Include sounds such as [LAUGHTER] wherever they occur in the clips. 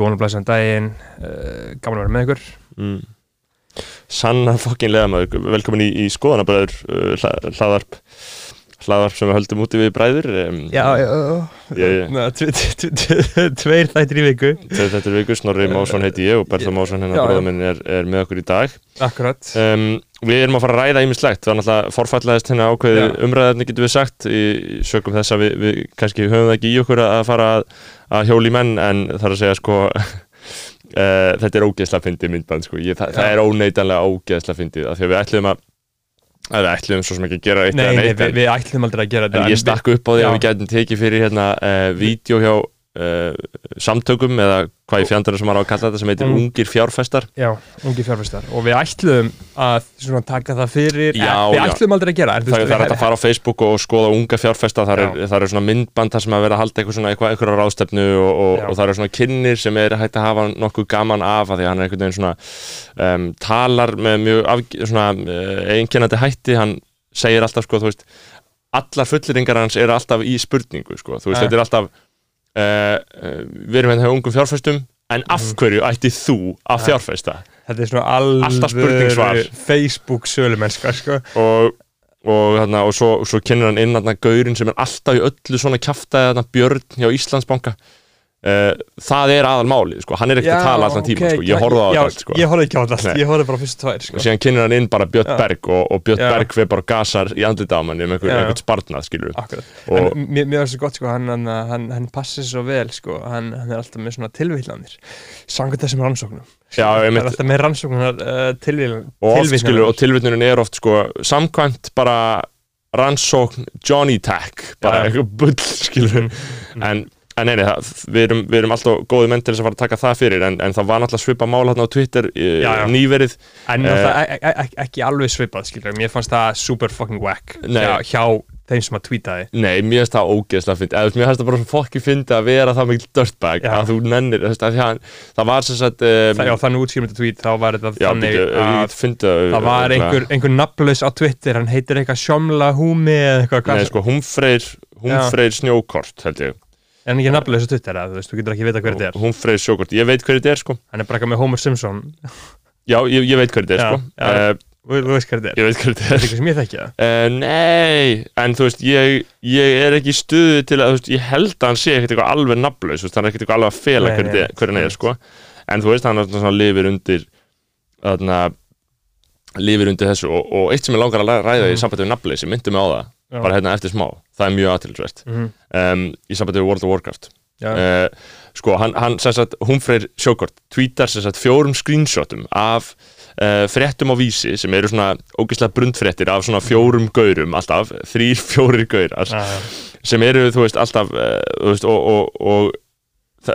Góðan og blæsan daginn, uh, gaman að vera með ykkur. Mm. Sanna fokkin leðamaður, velkomin í, í skoðanabræður uh, hla, hlaðarp hlaðarp sem við höldum úti við bræður um, Já, já, já. Tve- tve- tve- tve- Tveir þættir í viku. Þegar þetta er viku, Snorri Másson heiti ég og Bertha Másson hennar Já, já. bróður minn er, er með okkur í dag. Akkurat. Um, Við erum að fara að ræða ímislegt Það er náttúrulega forfallaðist hennar ákveði umræðarni getum við sagt í, í sögum þess að við, við kannski höfum það ekki í okkur að fara að, að hjóli menn en er að segja sko Uh, [LAUGHS] þetta er ógeðslega fyndið myndband sko. ég, það, það er óneitanlega ógeðslega fyndið af því að við ætlum að, að við ætlum svo sem ekki að gera eitt Nei, nei, við, en- við ætlum aldrei að gera En þetta ég stakk upp á því Já. að við gætum tekið fyrir hérna uh, vídeo hjá uh, samtökum eða hvað í fjandara sem maður á að kalla þetta sem heitir Mm. Ungir fjárfestar. Já, ungi fjárfæstar Og við ætlum að svona, taka það fyrir Já, eh, Við já. ætlum aldrei að gera Það, það er að fara á Facebook og skoða unga fjárfesta. Þar er, er svona myndband þar sem að vera að halda eitthvað eitthvað ráðstefnu og, og, og það eru svona kynnir sem er hægt að hafa nokkuð gaman af að því að hann er einhvern veginn svona um, talar með mjög af, svona uh, einkennandi hætti. Hann segir alltaf sko veist allar fulleringar hans eru alltaf í spurningu sko. Þú veist þetta er alltaf við erum hérna hjá ungum fjárfestum en af hverju ætti þú að fjárfesta? Þetta er svona alvöru Facebook sölumennska sko. og, og, þarna, og svo, svo kynir hann inn gaurinn sem er alltaf í öllu svona þarna Björn hjá Íslandsbanka uh, það er aðal málið sko. hann er ekkert að tala allan tíma sko. ég horfði á þetta sko. Ég horfði ekki á allt Ég horfði bara fyrstu tvær sko. og síðan kynir hann inn bara Björn. Berg og, og Björn. Berg við bara gasar í andlita á manni um einhver, Já, já. einhvern spartnað skilur Akkurat. Og- mér, var svo gott sko, hann, hann, hann, hann passir svo vel sko, hann, hann er alltaf með svona tilvílanir samkvæmt þessum rannsóknum Já, einmitt. er alltaf með rannsóknar uh, tilvílan, og oft skilur og tilvitnunin er oft sko, samkvæmt bara rannsókn Johnny Tech bara eitthvað bull skilur en, en neini, við, erum, við erum alltaf góði menn til þess að fara að taka það fyrir en, en það var náttúrulega svipa mál hérna á Twitter já, Já, já. nýverið. En Eh. uh, e e e ekki alveg svipað skilur, mér fannst það super fucking whack hjá, hjá þeim sem að tweetaði Nei, mér finnst það ógeðslega þú veist, mér finnst það bara svo fokki fyndi að vera það mikil dirtbag Já. að þú nennir, að að það var sem sagt um, já, þannig útskýrum þetta tweet þá var þetta þannig að það var einhver, einhver nafnlaus á Twitter hann heitir eitthvað Sjómla Húmi eða eitthvað Nei, sko, Húmfreyr snjókort, held ég en ekki nafnlaus á Twitter eða, þú veist, þú getur ekki vita hver þetta er. Húmfreyr snjókort, ég veit hver þetta er, sko. Hann er bara eitthvað með Homer Simpson. Já, ég, ég veit hver þetta er, sko. já. uh, þú veist hver þetta er. Ég veit hver þetta þetta er er eitthvað sem ég þekki það. Uh, Nei, en þú veist, ég, ég er ekki í stuðu til að, þú veist, ég held að hann sé ekkert eitthvað alveg nafnlaus, þú veist, hann er ekkert eitthvað alveg að fela Nei, hver, nei, þetta- hver hann er, sko. En þú veist, hann er svona lifir undir þarna lifir undir þessu. Og, og eitt sem ég langar að ræða í Mhm. sambandi við nafnleysi, myndi mig á það Já. bara hérna eftir smá, það er mjög aðtilsvert Mhm. um, í sambandi við World of Warcraft uh, sko, hann, hann sagt, Húmfreyr Sjókort tweetar sagt fjórum screenshotum af uh, fréttum á vísi sem eru svona ógeðslega brundfréttir af svona fjórum gaurum alltaf, þrýr, [LAUGHS] fjórir gaurar Já, já. sem eru, þú veist, alltaf uh, þú veist, og, og, og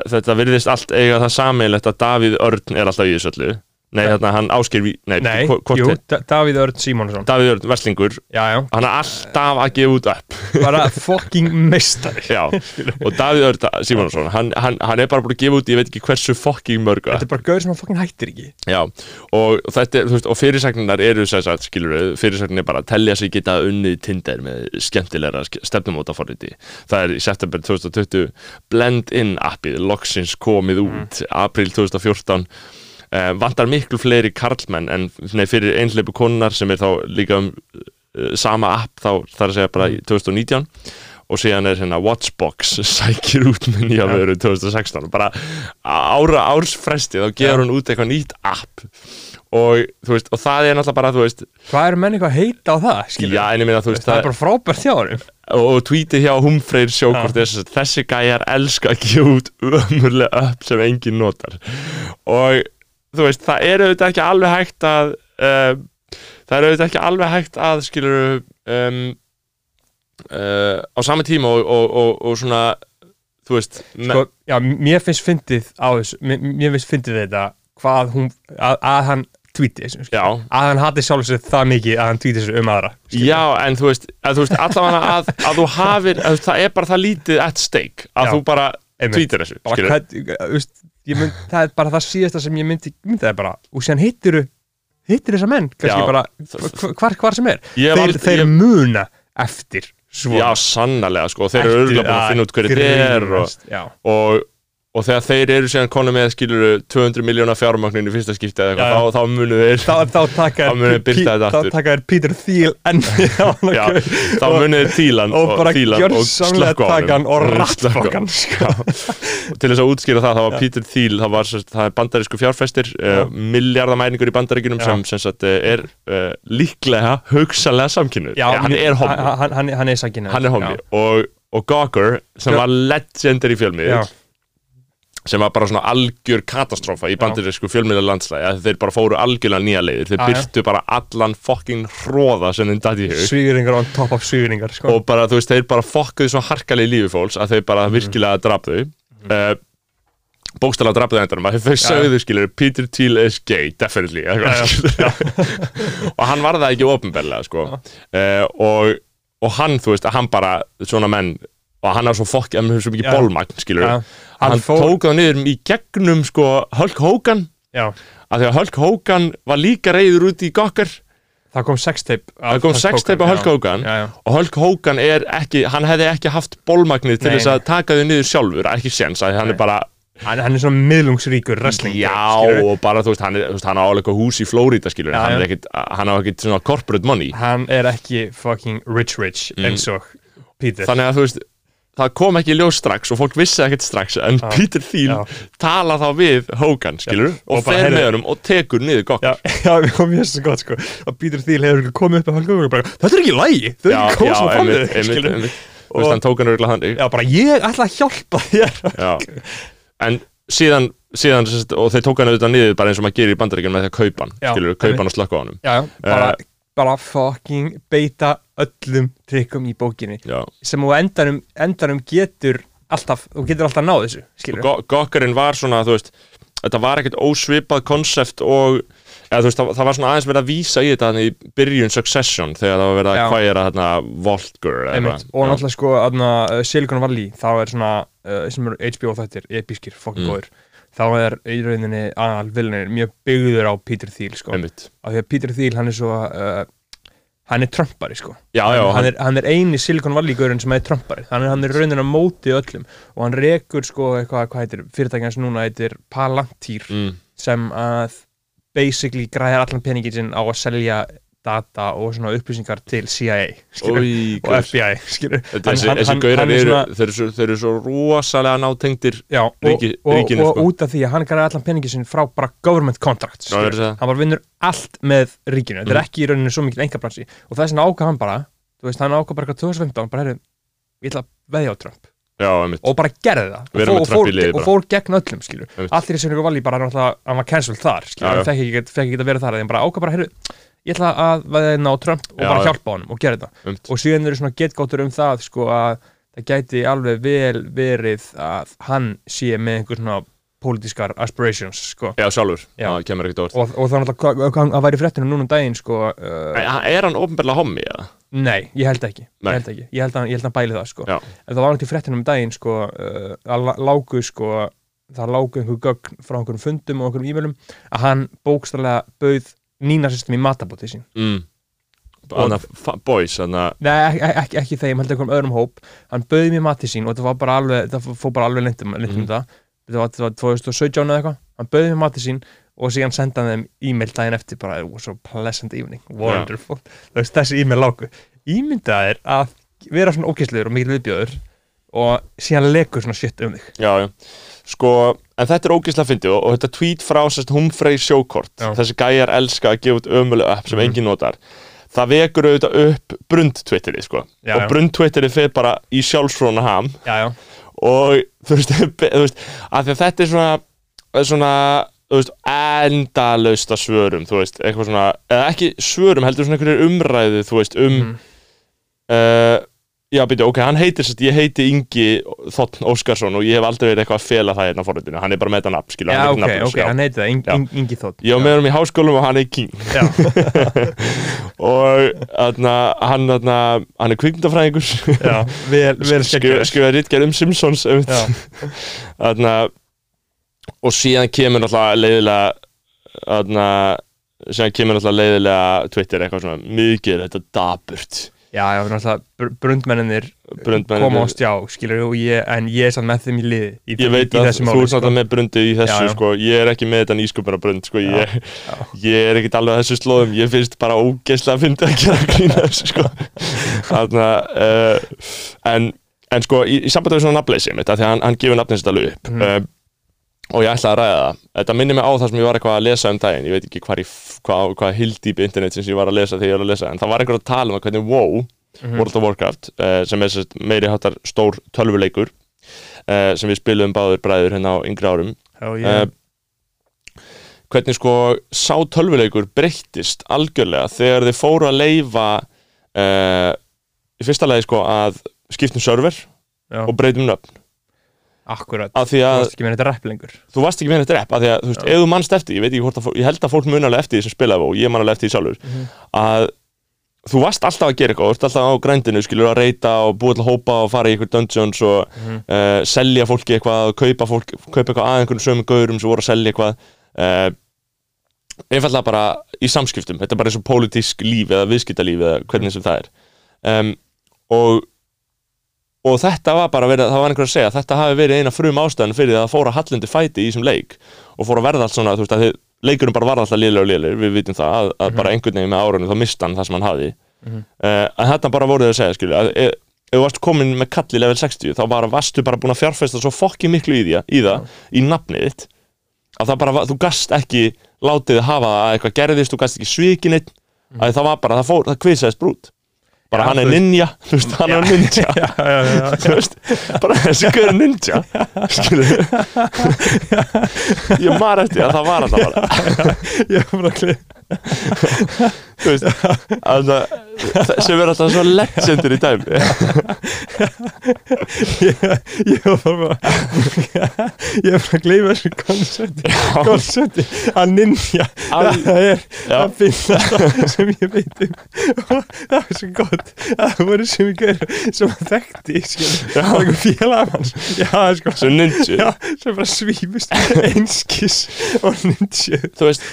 þetta virðist allt eiga það sammeilegt að Davíð Örn er alltaf í þessu öllu Nei, þarna hann ásker við, nei, Nei, hvo- hvort jú, Da- Davíð Örn Símonsson Davíð Örn, Vestlingur, Já, já, hann er alltaf að gefa út upp [LAUGHS] bara fucking meistari. Já, og Davíð Örn Simonsson, hann, hann, hann er bara búin að gefa út, ég veit ekki hversu fokking mörg Þetta er bara gaur sem hann fucking hættir ekki. Já, og þetta þú veist, og fyrirsagnar eru sem sagt, skilur við, fyrirsagnar er bara að telja sig geta unnið Tinder með skemmtilegra stefnumóta forriti. Það er í september 2020 Blend-in appið loksins komið út, april 2014 uh, vantar miklu fleiri karlmenn en nei, fyrir einhleipu konar sem er þá líka um uh, sama app þá þar að segja bara í 2019 og síðan er hérna Watchbox [LAUGHS] sækir út nýja Já. vöru 2016 bara ára ársfresti þá gefur hún út eitthvað nýtt app. Og þú veist, og það er náttúrulega bara þú veist, Hvað eru menn eitthvað að heita á það, skilur já, en ég meina þú veist Það er bara frábært hjá honum. Og, tweetið hjá Humfreyr sjókort að þessi gæjar elska að gefa út ömurlega upp sem enginn notar. Og þú veist, það er auðvitað ekki alveg hægt að uh, það er auðvitað ekki alveg hægt að skilur um, uh, á sami tíma og, og, og, og svona þú veist sko, Já, mér finnst fyndið á þessu Mér, mér finnst fyndið þetta Hvað hún, að, að hann tweeti þessu Að hann hati sjálf sér það mikið að hann tweeti þessu um aðra skilur. Já, en þú veist, að, þú veist allavega að, að þú hafir, að, það er bara það lítið at stake, að Já, þú bara tweetir þessu, hvað, mynd, það er bara það síðasta sem ég myndi, myndi bara og síðan hittir hittir þessa menn, bara hv- hvar, hvar sem er. Ég þeir, þeir ég- muna eftir svona. Já, sannarlega, sko, þeir eru örgulega búin að finna út hverju er og, og, og þegar þeir eru síðan konu með skiluru 200 miljóna fjármagnin í fyrsta skipti eða eitthvað, þá, þá munu þeir þá, þá taka Þá munu þeir birta þetta þá aftur. taka þér Peter Thiel enn [LAUGHS] Já, þá munu þeir tílan og bara fílan gjörsamlega slökkva á hann og Slökkva. rattfokkan sko. Og til þess að útskýra það, það var Peter Thiel það, var, það er bandarísku fjárfestir uh, miljardamæningur í bandaríkunum Já. sem, sem sagt, eh, er uh, líklega hugsanlega samkynnuð Já, hann er homi, hann, hann, hann er sakinn hann er homi og, og Gawker sem var legendary fjölmið sem var bara svona algjör katastrófa í bandarísku fjölmiðla landslægi að þeir bara fóru algjörlega nýja leiðir. Þeir Já, já. byrtu bara allan fucking hróða sem þeim dæti í hug. Svíringar on top of svíringar sko. og bara þú veist þeir bara fokkuðu svo harkalegi lífi fólks að þeir bara virkilega draf þau. Uh, bókstala draf þau endanum að þau sögðu skilur Peter Thiel is gay, definitely Já, [LAUGHS] og hann var það ekki ofinbellega sko. Uh, og, og hann þú veist að hann bara svona menn og hann er svo fokk, hann er svo mikið bólmagn skilur Já. hann, Hann fór- tók það niður í gegnum sko Hulk Hogan. Já, að því að Hulk Hogan var líka reyður út í gokkar það kom sextape það kom sextape á Hulk Hogan. Já, og Hulk Hogan er ekki, hann hefði ekki haft bólmagnið til þess að taka þau niður sjálfur, ekki séns að hann Nei. er bara, Hann, hann er svona miðlungsríkur wrestling já skilurðu. og bara þú veist, hann, er, hann á alveg hús í Flórida skilur, Já, hann er ekkit hann á ekkit svona corporate money. Hann er ekki fucking rich rich eins og Peter. Mm. þannig að þú veist, það kom ekki ljós strax og fólk vissi ekkert strax, en Já. Peter Thiel Já. tala þá við Hogan skilur, og, Og bara, fer með honum og tekur niður Já, gokkar [LAUGHS] já, við komum hér svo gott sko að Peter Thiel hefur komið upp Hulk Hogan og bara, þetta er ekki lægi, þau er ekki fram við einmitt, þig, einmitt, skilurðu. einmitt. Þú veist, hann tók hann örgulega þannig Já, bara ég ætla að hjálpa þér [LAUGHS] Já. en síðan, síðan og þeir tók hann auðvitað niður bara eins og maður gerir í bandaríkjum með því að kaupa hann Já, skilur, kaupa hann og slökka á Já, bara, Eh. bara fucking beita öllum trikkum í bókinni Já. sem þú endanum, endanum getur alltaf, þú getur alltaf náð þessu skilur Go Gokkarinn var svona, þú veist þetta var ekkert ósvipað konsept og eða, veist, það, það var svona aðeins verið að vísa í þetta í byrjun Succession þegar það var verið að Já. kværa þarna Voltgur og náttúrulega sko aðna, uh, Silicon Valley þá er svona uh, sem eru HBO þættir, episkir, Mm. góður þá er í rauninni aðal vilnir mjög byggður á Peter Thiel sko. Einmitt. af því að Peter Thiel hann er svo uh, hann er Trumpari sko. Já, já, hann, er, hann er eini Silicon Valley gaurinn sem er Trumpari. Hann er, hann er rauninni á móti öllum. Og hann rekur sko eitthvað, hvað heitir fyrirtækjans núna heitir Palantir mm, sem að basically græðir allan peningin sinn á að selja data og svona upplýsingar til CIA skilur, Ói, og. FBI skilur. Þetta- þessi, þessi gaurar eru, þeir, eru þeir eru svo rosalega nátengdir já, og, og, ríkinu, og, sko. út af því að hann græði allan peningin sinn frá bara government contracts er segja. hann bara vinnur allt með ríkinu. Þetta Mm. er ekki í rauninu svo mikil engabransi og þess vegna ákvað hann bara veist, hann ákvað bara eitthvað 2015 bara, heyrðu, ég ætla að veðja á Trump. Já, og bara gerði það. Og og, fór, og fór gegn öllum allir í Silicon Valley bara hann, hann var cancelled þar hann fekk ekki, að vera þar en bara ákvað bara, heyrðu, ég ætla að veðja inn á Trump og Já, bara já. hjálpa honum og gera þetta Einmitt. og síðan eru svona getgáttur um það sko að það gæti alveg vel verið að hann sé með einhver svona pólitískar aspirations sko Já, sjálfur, Já. það kemur ekkert orð og, og það er náttúrulega hvað hann væri fréttinu núna um daginn sko uh, Er hann ofnbærlega hommi, eða? nei, ég held ekki Nei. ég held ekki, ég held að, að hann bæli það sko Já. en það var náttúrulega fréttinu um daginn sko uh, að lá- lágu sko það lágu einhver gögn frá einhverjum fundum og einhverjum e-mailum að hann bókstallega bauð nýna system í matabótið sín. Mm. Þannig að boys, þannig að Nei, ekki, ekki, ekki þeim, heldur einhverjum öðrum hóp. Hann bauði mér matið sín og þetta var bara alveg það fór bara alveg lindum, lindum Mhm. þetta þetta var, þetta var 2017 eða eitthvað. Hann bauði mér matið sín og síðan senda hann þeim e-mail daginn eftir bara, it was a pleasant evening. Wonderful, veist, þessi e-mail lágu ímyndað er að vera svona ókesslegur og mikil viðbjöður og síðan legur svona shit um þig. Já, já, sko, en þetta er ógeðslega fyndið og, og þetta tweet frá sérst Humfrey Sjókort, þessi gæjar elska að gefa út ömulega app sem Mhm. enginn notar. Það vekur auðvitað upp brund-twitterið, sko, Já, og brund-twitterið fer bara í sjálfsfróna ham. Já, já, og þú veist, [LAUGHS] þú veist að að þetta er svona, svona veist, endalaust að svörum, þú veist, eitthvað svona eða ekki svörum, heldur svona einhverjir umræðu þú veist, um Mhm. uh, já, byrju, ok, hann heitir sérst, ég heiti Ingi Þotn Óskarsson og ég hef aldrei verið eitthvað að fela það hérna á forritinu, hann er bara með þetta nafn, skilur já, ok, nafnlaus, ok, já. hann heiti það, Já. Ing- Ingi Þótt ég var með hann í háskólum og hann er King. Já, [LAUGHS] og þarna, hann, þarna, hann er kvikmyndafræðingur. Já, vel, [LAUGHS] vel skrifa, skeggjur skrifa ritgerð um Simpsons um, já, [LAUGHS] þarna, og síðan kemur náttúrulega leiðilega síðan kemur náttúrulega leiðilega Twitter eitthvað svona mikið er þetta daburt já, já, náttúrulega br brundmenninir Brundmennirnir- koma á stjá, skilur og ég, en ég er samt með þeim í liði í, Ég veit í, í að þessu þú máli, ert náttúrulega með brundi í þessu Já, já. sko, ég er ekki með þetta nýsköpuna brund sko, ég, já. ég er ekkit alveg á þessu slóðum, ég finnst bara ógeðslega að finna að gera grína þessu sko. Þannig að, uh, en, en sko, í, í sambandi við svona nafnleysi mitt, af því að hann, hann gefur nafnins þetta alveg upp Mhm. uh, og ég ætla að ræða það, þetta minnir mig á það sem ég var eitthvað að lesa um daginn, ég veit ekki hvað, hvað, hvað hildýp internet sem ég var að lesa þegar ég var að lesa, en það var einhver að tala um að hvernig WoW, Mhm. World of Warcraft uh, sem er meiri hátar stór tölvuleikur uh, sem við spilum báður bræður hérna á yngri árum. Já, uh, ég, hvernig sko sá tölvuleikur breyttist algjörlega þegar þið fóru að leifa uh, í fyrsta lagi sko að skiptum server já, og breytum nöfn akkurat. Þú varst ekki með þetta rap lengur. Þú varst ekki með þetta rep af því að þú veist, ef þú mannst eftir, ég veit ekki hvort að ég held að fólk mun alveg eftir því sem spilaði og ég man alveg eftir því sjálfur Mhm. að þú varst alltaf að gera eitthvað, þú varst alltaf á grændinu skilur að reyta og búið til að hópa og fara í eitthvað dungeons og Mhm. uh, selja fólki eitthvað og kaupa, fólk, kaupa eitthvað að einhvern sömu gaurum sem voru að selja eitthvað uh, einfallega bara í samskiptum. Þetta er bara eins og pólitísk líf eða viðskiptalíf eða hvernig sem það er. Um, og og þetta var bara verið, það var einhver að segja þetta hafi verið eina frum ástæðan fyrir því að það fóra hallindi fæti í þessum leik og fóra verða allt svona, þú veist að þið, leikurinn bara var alltaf lélega og lélega, við vitum það að, að bara einhvern veginn með árunum þá mista hann það sem hann hafi Mhm. uh, en þetta bara voruð að segja skilju, að ef, þú varst komin með kall í level 60 þá bara varstu bara búin að fjárfesta svo fokki miklu í, því, í það, í nafnið þitt að það bara, þú gast ekki látið hafa að eitthvað gerðist, þú gast ekki svikin eitt, að það var bara, það fór, það kvisaðist brút bara hann er ninja, hann er ninja. [LAUGHS] Bara þessi gaur er ninja ég mar eftir að það var þetta bara. [LAUGHS] Ég var bara klið þú veist, að sem er alltaf svo legendur í dæmi [LAUGHS] ég, ég var bara ég var bara að gleyma þessu konsepti konsepti að ninja. Al- það er Já. að finna það sem ég veit um og það var svo gott. Að það voru sem ég gauður sem að þekkti skilur, Já. það var einhver félag hans já, sko sem ninja já, sem bara svífust einskis og ninja þú veist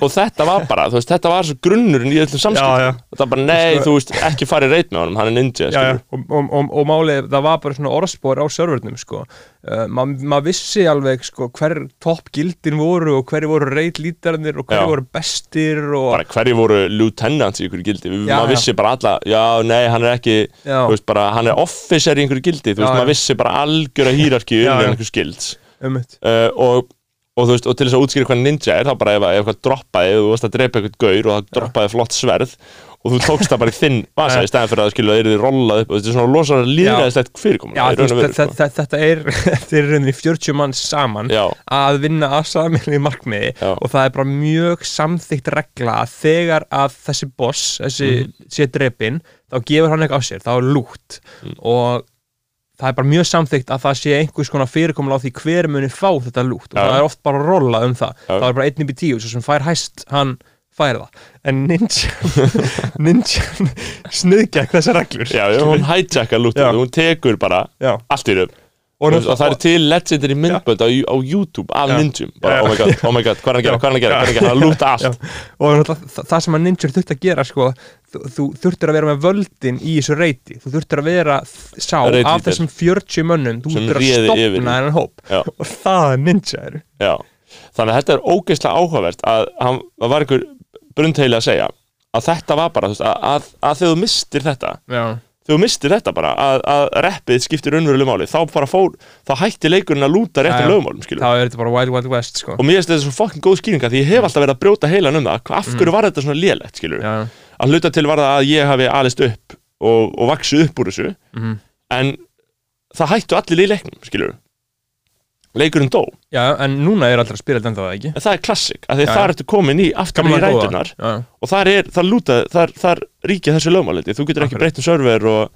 og þetta var bara, þú veist, þetta var svo grunnurinn í öllum já. þetta var bara, nei, þú veist, ekki farið reyt með honum hann er ninja, skilur og, og, og, og málið, það var bara svona orðspor á servernum sko. uh, maður ma vissi alveg sko, hver topp gildin voru og hverju voru reyt lítarnir og hverju voru bestir og bara hverju voru lieutenants í ykkur gildi. Maður vissi bara alla, já, nei, hann er ekki já, þú veist, bara, hann er officer í einhverju gildi þú veist, maður vissi bara algjöra [LAUGHS] hýrarki Já, um einhverju skilds. Um uh, og, og þú veist, og til þess að útskýra hvað ninja er þá bara ef, eitthvað droppaði, þú varst að drepa eitthvað gaur og það droppaði flott sverð og þú tókst það bara í þinn [LAUGHS] vasa í stæðan fyrir að skilja það er rollað upp og þetta er svona losaður líðræðislegt fyrirkomun Já, þú veist, þetta, þetta, þetta er [LAUGHS] þetta er rauninni 40 mann saman sko. Já, að vinna að saminlega markmiði Já. og það er bara mjög samþykkt regla að þegar að þessi boss, þessi Mhm. sé drepin, þá gefur hann eitthvað á sér, þá er lút Mm. og það er bara mjög samþykkt að það sé einhvers konar fyrirkomul á því hver muni fá þetta lút og Já. það er oft bara rolla um það. Já. það er bara einn upp í tíu, svo sem fær hæst hann fær það, en ninja [LAUGHS] ninja sniðgæk þessar reglur. Já, hún hijackar lútið, hún tekur bara Já. allt í röf og, það er til legendary myndbönd á, á YouTube af ninjum bara, oh my god, oh my god, hvað er hann að gera, hvað er hann að gera, hvað er hann að gera, hann er að lúta allt. Og það, það sem að ninja þurft að gera sko, þú, þurftir að vera með völdin í þessu reyti, þú þurftir að vera sá Raid af þessum 40 mönnum, þú þurftir að stopna þennan hóp. Já. og það er ninja eru. Þannig að þetta er ógeðslega áhugavert að hann það var einhver brundheili að segja að þetta var bara, þú veist, að, að, að þegar þú mistir þetta Já, þú mistir þetta bara, að, að reppið skiptir unnverulegu máli, þá bara fór þá hætti leikurinn að lúta réttum lögumálum, þá er þetta bara Wild Wild West sko. og mér finnst þetta svo fokkin góð skýringa því ég hef alltaf verið að brjóta heilan um það af hverju var þetta svona Já, að hluta til var það að ég hafi alist upp og, og vaksið upp úr þessu mhm. en það hættu allir í leiknum, skilur leikurinn dó, já, en núna er spila þetta ennþá það ekki? En það er klassik af því það ertu komin í aftur í rætunar og þar er, þar lúta, þar, þar ríkja þessu lögmáliti, þú getur ekki breytt um server og,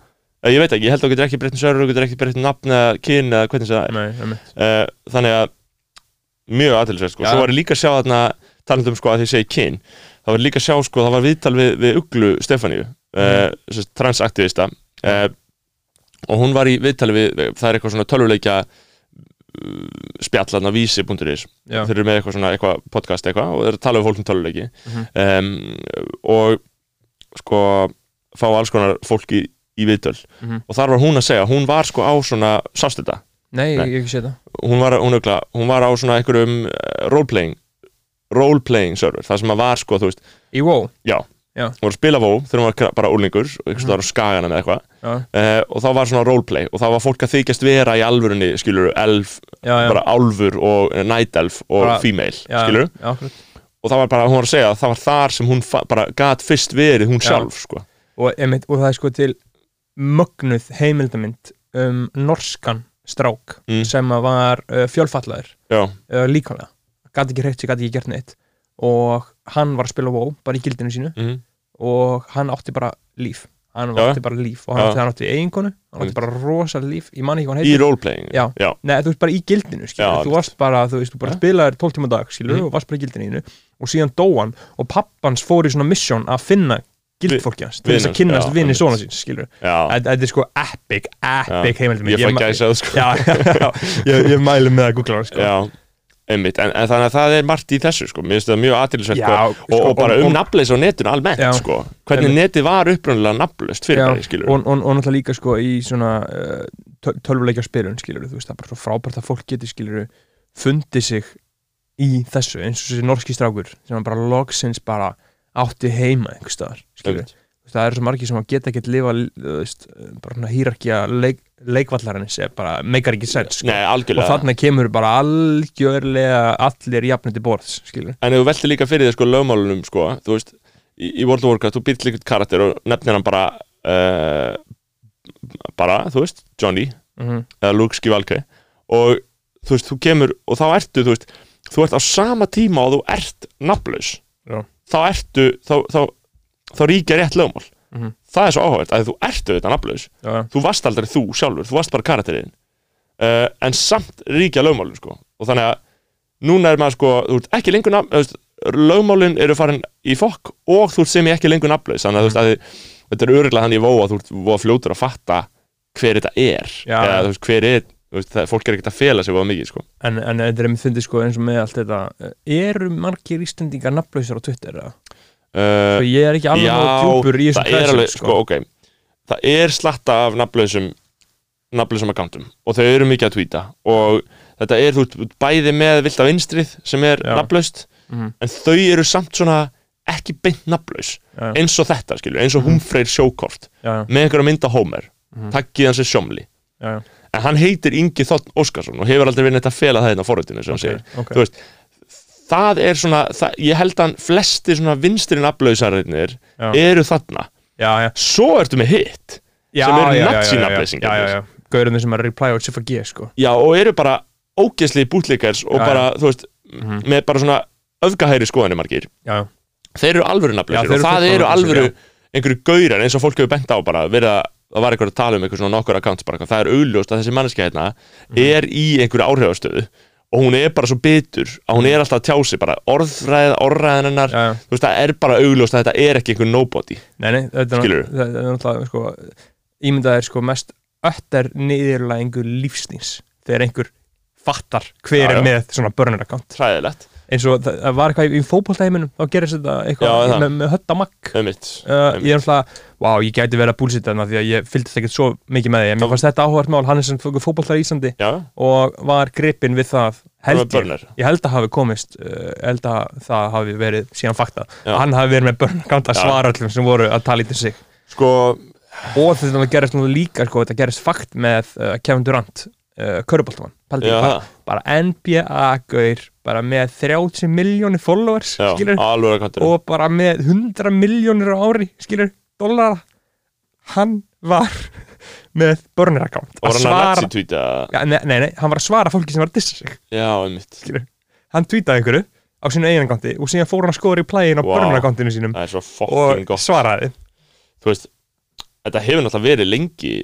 eh, ég veit ekki, ég held að þú getur ekki breytt um server, þú getur ekki breytt um nafn eða kyn eða hvernig það er, nei, uh, þannig að mjög aðtilsverð, sko, Já. svo var ég líka að sjá þarna, talandi um sko að því segi kyn það var líka að sjá, sko, það var viðtal við, við Uglu Stefaníu, uh, Mhm. transaktivista uh, og hún var í viðtali við, við- það er eitthvað svona tölvuleikja spjallarna vísi.is þeir eru með eitthvað svona eitthvað podcast eitthvað og þeir eru að tala um fólk um töluleiki Mhm. um, og sko fá alls konar fólki í viðtöl. Mhm. og þar var hún að segja, hún var sko á svona sástu þetta, Nei, Nei. ég hef ekki séð það. Hún var, hún, ögla, hún var á svona einhverjum uh, roleplaying roleplaying server, það sem að var sko, þú veist, Í WoW? Já, Hún var að spila WoW þegar hún var bara úlingur og einhvers staðar á skagana með eitthvað. Uh, og þá var svona roleplay og þá var fólk að þykjast vera í alvörunni, skilur, elf já, já, bara álfur og uh, night elf og Bara- female, já, skilur og það var bara, hún var að segja að það var þar sem hún bara gat fyrst verið hún Já. sjálf, sko. Og, einmitt, og það er sko til mögnuð heimildamind um norskan strák Mm. sem var uh, fjölfallaður. Uh, líkanlega, gæti ekki hreitt gæti ekki gert neitt. Og hann var að spila WoW bara í gildinu sínu mm og hann átti bara líf hann Já. átti bara líf og hann hann átti eiginkonu hann átti Mm. bara rosa líf, ég man ekki hvað hann í roleplaying. Nei, þú veist bara í gildinu, Já, þú varst bara þú veist, þú bara Ja. spilaðir 12 tíma dag, skilur, Mhm. og varst bara í gildinu og síðan dó hann og pappans fór í svona mission að finna gildfólki hans til þess að kynnast já, vinni svona síns, skilur. Þetta er sko epic, epic heimildum ég fæ gæsa það, sko. Já, já, já, ég, ég mælu með að googla hann, sko. Já, einmitt, en, en þannig að það er margt í þessu, sko, mér finnst það mjög aðtilsvægt Já, og, sko, og bara og- um og- nafnleis á netinu almennt, Já. sko. Hvernig netið var upprunalega nafnlaust fyrir bæri, skilur og, og, og náttúrulega líka sko í svona uh, tölvuleikja spyrun skilur þú veist það er bara svo frábært að fólk geti skilur fundið sig í þessu eins og þessi norski strákur sem bara loksins bara átti heima einhver staðar skilur það eru svo margir sem að geta ekkert lifa þú veist, bara svona hýrarkja leik, leikvallarins bara meikar ekki sens sko. Nei, og þarna kemur bara algjörlega allir jafnandi borðs skilur En ef þú veltir líka fyrir þér sko lögmálunum sko, þú veist, í, í World of Warcraft þú byrjir líka karakter og nefnir hann bara uh, bara, þú veist, Johnny mm eða Luke Skywalker. Og þú veist, þú kemur og þá ertu, þú veist, þú ert á sama tíma og þú ert nafnlaus. Já. þá ertu, þá, þá, þá ríkja rétt lögmál Mhm. það er svo áhugavert að þú ertu þetta nafnlaus já, þú varst aldrei þú sjálfur, þú varst bara karakterinn uh, en samt ríkja lögmálin sko. og þannig að núna er maður sko, þú ert ekki lengur nafn, þú veist, lögmálin eru farin í fokk og þú ert sem ég ekki lengur nafnlaus þannig að, þú veist, að þetta er öruglega þannig vó að þú ert voða fljótur að fatta hver þetta er Já. eða þú veist, hver er veist, það, fólk er ekkert að fela sig voða mikið sko. en, en þetta er með fundið sko eins og með allt þetta eru margir íslendingar nafnlausar á Twitter eða? Uh, ég er ekki alveg nógu djúpur í þessum kræsum, alveg, sko, ok. Það er slatta af nafnlausum nafnlausum accountum og þau eru mikið að tweeta og þetta er, þú bæði með vilt af vinstrið sem er nafnlaust Mhm. en þau eru samt svona ekki beint nafnlaus eins og þetta, skilur, eins og Mhm. Humfreyr sjókort já, já, með einhverja mynda Homer Mhm. takkið hans er sjómli. Já, en hann heitir Ingi Þotn Óskarsson og hefur aldrei verið neitt að fela það hérna á forritinu sem hann það er svona það, ég held að flesti svona vinstri nafnlausarinnir Já. eru þarna já, já. svo ertu með hitt sem eru já, já. Gaurinn sem er reply og Sifa G sko já, og eru bara ógeðsli bútleikars og Já, bara, þú veist, Mhm. með bara svona öfgahæri skoðanir margir já, þeir eru alvöru þeir og það eru alvöru einhverju gaurar eins og fólk hefur bent á bara verið að það var eitthvað að tala um eitthvað svona nokkur accounts bara, það er augljóst að þessi manneskja hérna Mhm. er í einhverju áhrifastöðu og hún er bara svo bitur að hún er alltaf að tjá sig bara orðfræð, orðræðin hennar já. þú veist, það er bara augljóst að þetta er ekki einhver nobody Nei, nei, þetta er, náttúrulega sko, ímyndað er sko mest ötter niðurlægingu lífsnýs þegar einhver fattar hver Já, er já. með svona burner account hræðilegt, eins og það var eitthvað í, fótboltaheiminum þá gerist þetta Já, eitthvað það. með, með hötta makk auðvitað Uh, ég er alltaf, wow, ég gæti verið að búlsita þarna því að ég fylgdist ekkert svo mikið með því en mér fannst þetta áhugart mál, hann er sem fótboltar í Íslandi já, og var gripinn við það held ég, ég held að hafi komist uh, held að það hafi verið síðan fakta, Já. hann hafi verið með börn Já. svara öllum sem voru að tala í sig. Sko, og þetta gerist nú líka, sko, þetta gerist fakt með uh, Kevin Durant uh, já, bara, bara NBA-gaur bara með 30 miljónir followers já, skilur, og bara með 100 miljónir á ári skilur, dollara. Hann var [LAUGHS] með burner account. Og hann að svara ja, nei, nei, nei, hann var að svara fólki sem var að dissa sig. Já, einmitt, skilur. hann tweetaði einhverju á sínu eigin accounti og síðan fór hann að skoða í plægin á Vá. burner accountinu sínum það og gott. svaraði. Þú veist, þetta hefur náttúrulega verið lengi.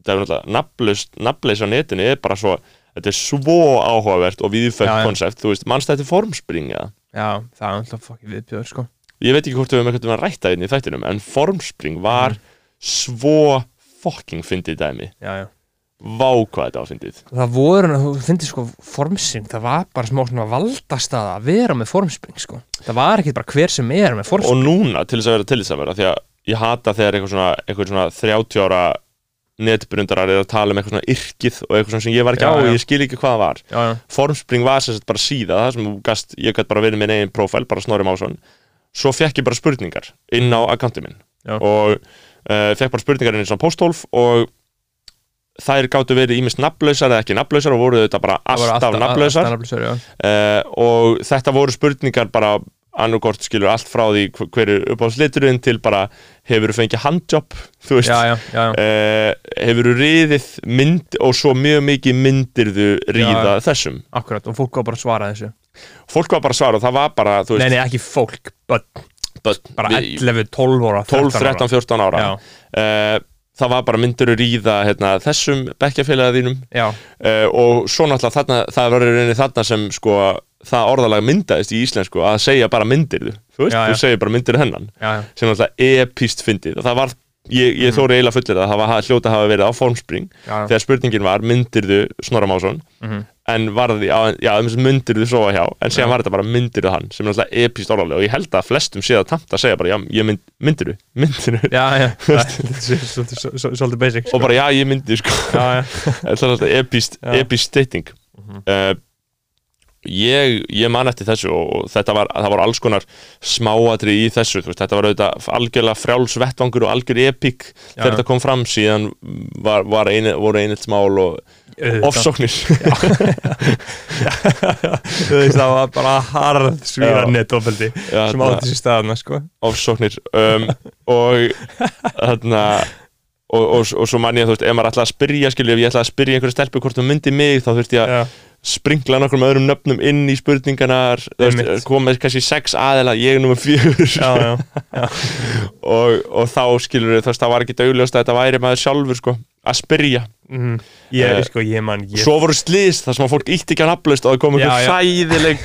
Þetta hefur náttúrulega nafnleis á netinu er bara svo þetta er svo áhugavert og já. konsept, þú veist, mannstætti formspringa já, það er alltaf fokkið viðbjöður sko. Ég veit ekki hvort við höfum eitthvað að rætta inn í þættinum en formspring var Mhm. svo fucking fyndið dæmi. Já, já. Vá hvað þetta var fyndið. Það voru, þú finnir sko formspring, það var bara smá svona valdastaða að vera með formspring sko. Það var ekki bara hver sem er með og formspring. núna til þess að vera til þess að vera því að ég hata þegar eitthvað svona, eitthvað svona 30 ára netbrundarar að tala um eitthvað svona yrkið og eitthvað svona sem ég var ekki Já, á og ég skil ekki hvað það var. Já, já, Formspring var sagt bara síða það sem gast, ég gætt bara verið með einn profil bara Snorri Másson. Svo fekk ég bara spurningar inn á akkánti minn. Já. og uh, fekk bara spurningar inn í svona posthólf og þær gáttu verið ímest nafnlausar eða ekki nafnlausar og voru þetta bara alltaf nafnlausar. uh, og þetta voru spurningar bara annarkort skilur allt frá því hver- hver er uppáhaldsliturinn til bara hefur þú fengið handjob þú veist? Já, já, já, uh, hefur þú riðið mynd og svo mjög mikið myndir þú ríða þessum? Akkurat Og fólk var bara að svara þessu. Fólk var bara að svara og það var bara þú Nei, veist, nei, ekki fólk, börn. Bara við- 11, 12 ára 12, 13 ára. 13, 14 ára uh, það var bara myndir þú ríða hérna, þessum já, uh, og svo náttúrulega þarna, það var í rauninni þarna sem sko það orðalega myndaðist í íslensku að segja bara myndir þú, veist, Já, já. þú segir bara myndir hennan já, sem náttúrulega epíst fyndið. Og það var, ég, ég þóri eiginlega fullir að það var hljóta að hafa verið á formspring þegar spurningin var myndirðu Snorra Másson? Mhm. en varði, já, já myndirðu sofa hjá en síðan var þetta bara myndirðu hann sem náttúrulega epíst orðalega og ég held að flestum sé að tamt að segja bara já, ég mynd, myndirðu, myndirðu. Sko. [LAUGHS] og bara já, ég myndi sko. [LAUGHS] Það er alltaf epíst stating uh, ég, ég man eftir þessu og þetta var, voru alls konar smáatri í þessu, þú veist, þetta var auðvitað algjörlega frjáls vettvangur og algjör epík þegar þetta kom fram. Síðan var, var eini, voru einelt smál og ofsóknir. [LAUGHS] Þú það var bara harð svíra Já, sem átti sér staðana, sko. Ofsóknir. Um, og þarna og, og, og svo man ég, þú veist, ef maður ætlaði að spyrja skilju, ef ég ætlaði að spyrja einhverju stelpu hvort hún myndi mig, þá þurfti ég að Já, sprinkla nokkrum öðrum nöfnum inn í spurningarnar með kannski sex aðeila, ég er nummer fjögur. Já, já, og, og þá skilur veist, það var ekki augljóst að þetta væri maður sjálfur sko, að spyrja. Mm, Ég, Eh, sko, ég man ég, svo voru slís þar sem að fólk ítti ekki að nafnlaust og það kom Já, einhver já.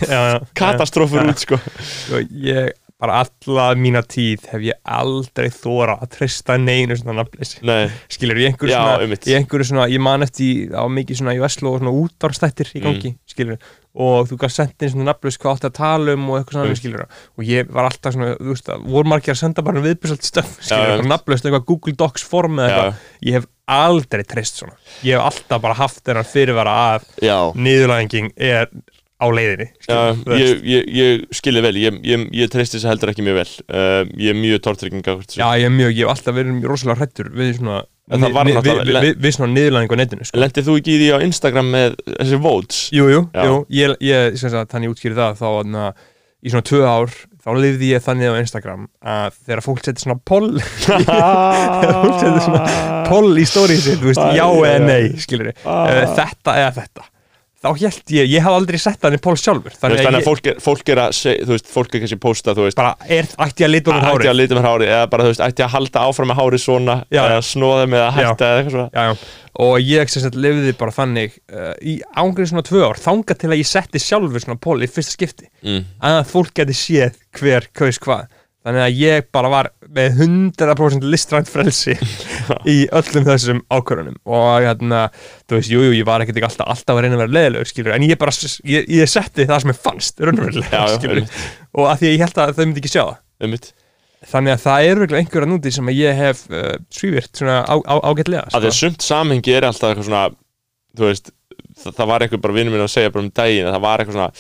já, já, katastrófur Já. út sko. Sko, ég bara alla mína tíð hef ég aldrei þóra að treysta neinu svona nafnleysi Nei, skilur, í einhverju svona, í einhverju svona, ég man eftir á mikið svona í Veslu og svona útárstættir í gangi, Mm. skilur, og þú gæst senda inn svona nafnlaus hvað átti að tala um og eitthvað svona, Mm. skilur, og ég var alltaf svona, þú veist, að voru margir að senda bara viðbjörsalt stöf, Já, skilur, já. eitthvað Google Docs form eða eitthvað, ég hef aldrei treyst svona, ég hef alltaf bara haft þennan fyrirvara að niðurlæðingin er á leiðinni, Já, ég, ég, ég skilði vel, ég, ég, ég treysti þessu heldur ekki mjög vel. Uh, Ég er mjög tortrygging Já, ég er mjög, ég hef alltaf verið rosalega hrættur við svona, En það var við, við, náttúrulega- við, við svona niðurlæðingu á netinu, sko. Lendið þú ekki í því á Instagram með þessi votes? Jú, jú, ég, ég sem sagt, þannig ég útskýri það þá na, í svona tvö ár þá lifði ég þannig á Instagram að þegar fólk setur svona poll þegar [LAUGHS] fólk setur svona poll í stórið sitt, þú veist, já eða nei skilur Ah. þetta eða þetta þá held ég, ég haf aldrei sett þannig poll sjálfur Þú þannig veist, Þannig að fólk er, fólk er að seg, þú veist, fólk er kannski posta, þú veist bara, er, ætti að lita um Ætti hárið að lita með hári eða bara, þú veist, ætti að halda áfram með hári svona Já. eða snóða með að hætta eða eitthvað svona já, já. og ég sem sagt lifði bara þannig uh, í ángrið svona tvö ár þanga til að ég setti sjálfur svona poll í fyrsta skipti mm. að fólk geti séð hver kaus hvað þannig að ég bara var með 100% listrænt frelsi [LAUGHS] í öllum þessum ákvörunum og hérna, þú veist, jújú, jú, ég var ekkert ekki alltaf, alltaf að reyna að vera leðilegur, skilur en ég bara, ég, ég setti það sem ég fannst raunverulega, skilur og að því að ég held að þau myndi ekki sjá það. Einmitt. þannig að það er virkilega einhverja núti sem ég hef uh, svívirt svona á, á, ágætlega Að því að sumt samhengi er alltaf eitthvað svona Þú veist, það, það var einhver bara vinnur minn að segja bara um daginn að það var eitthvað svona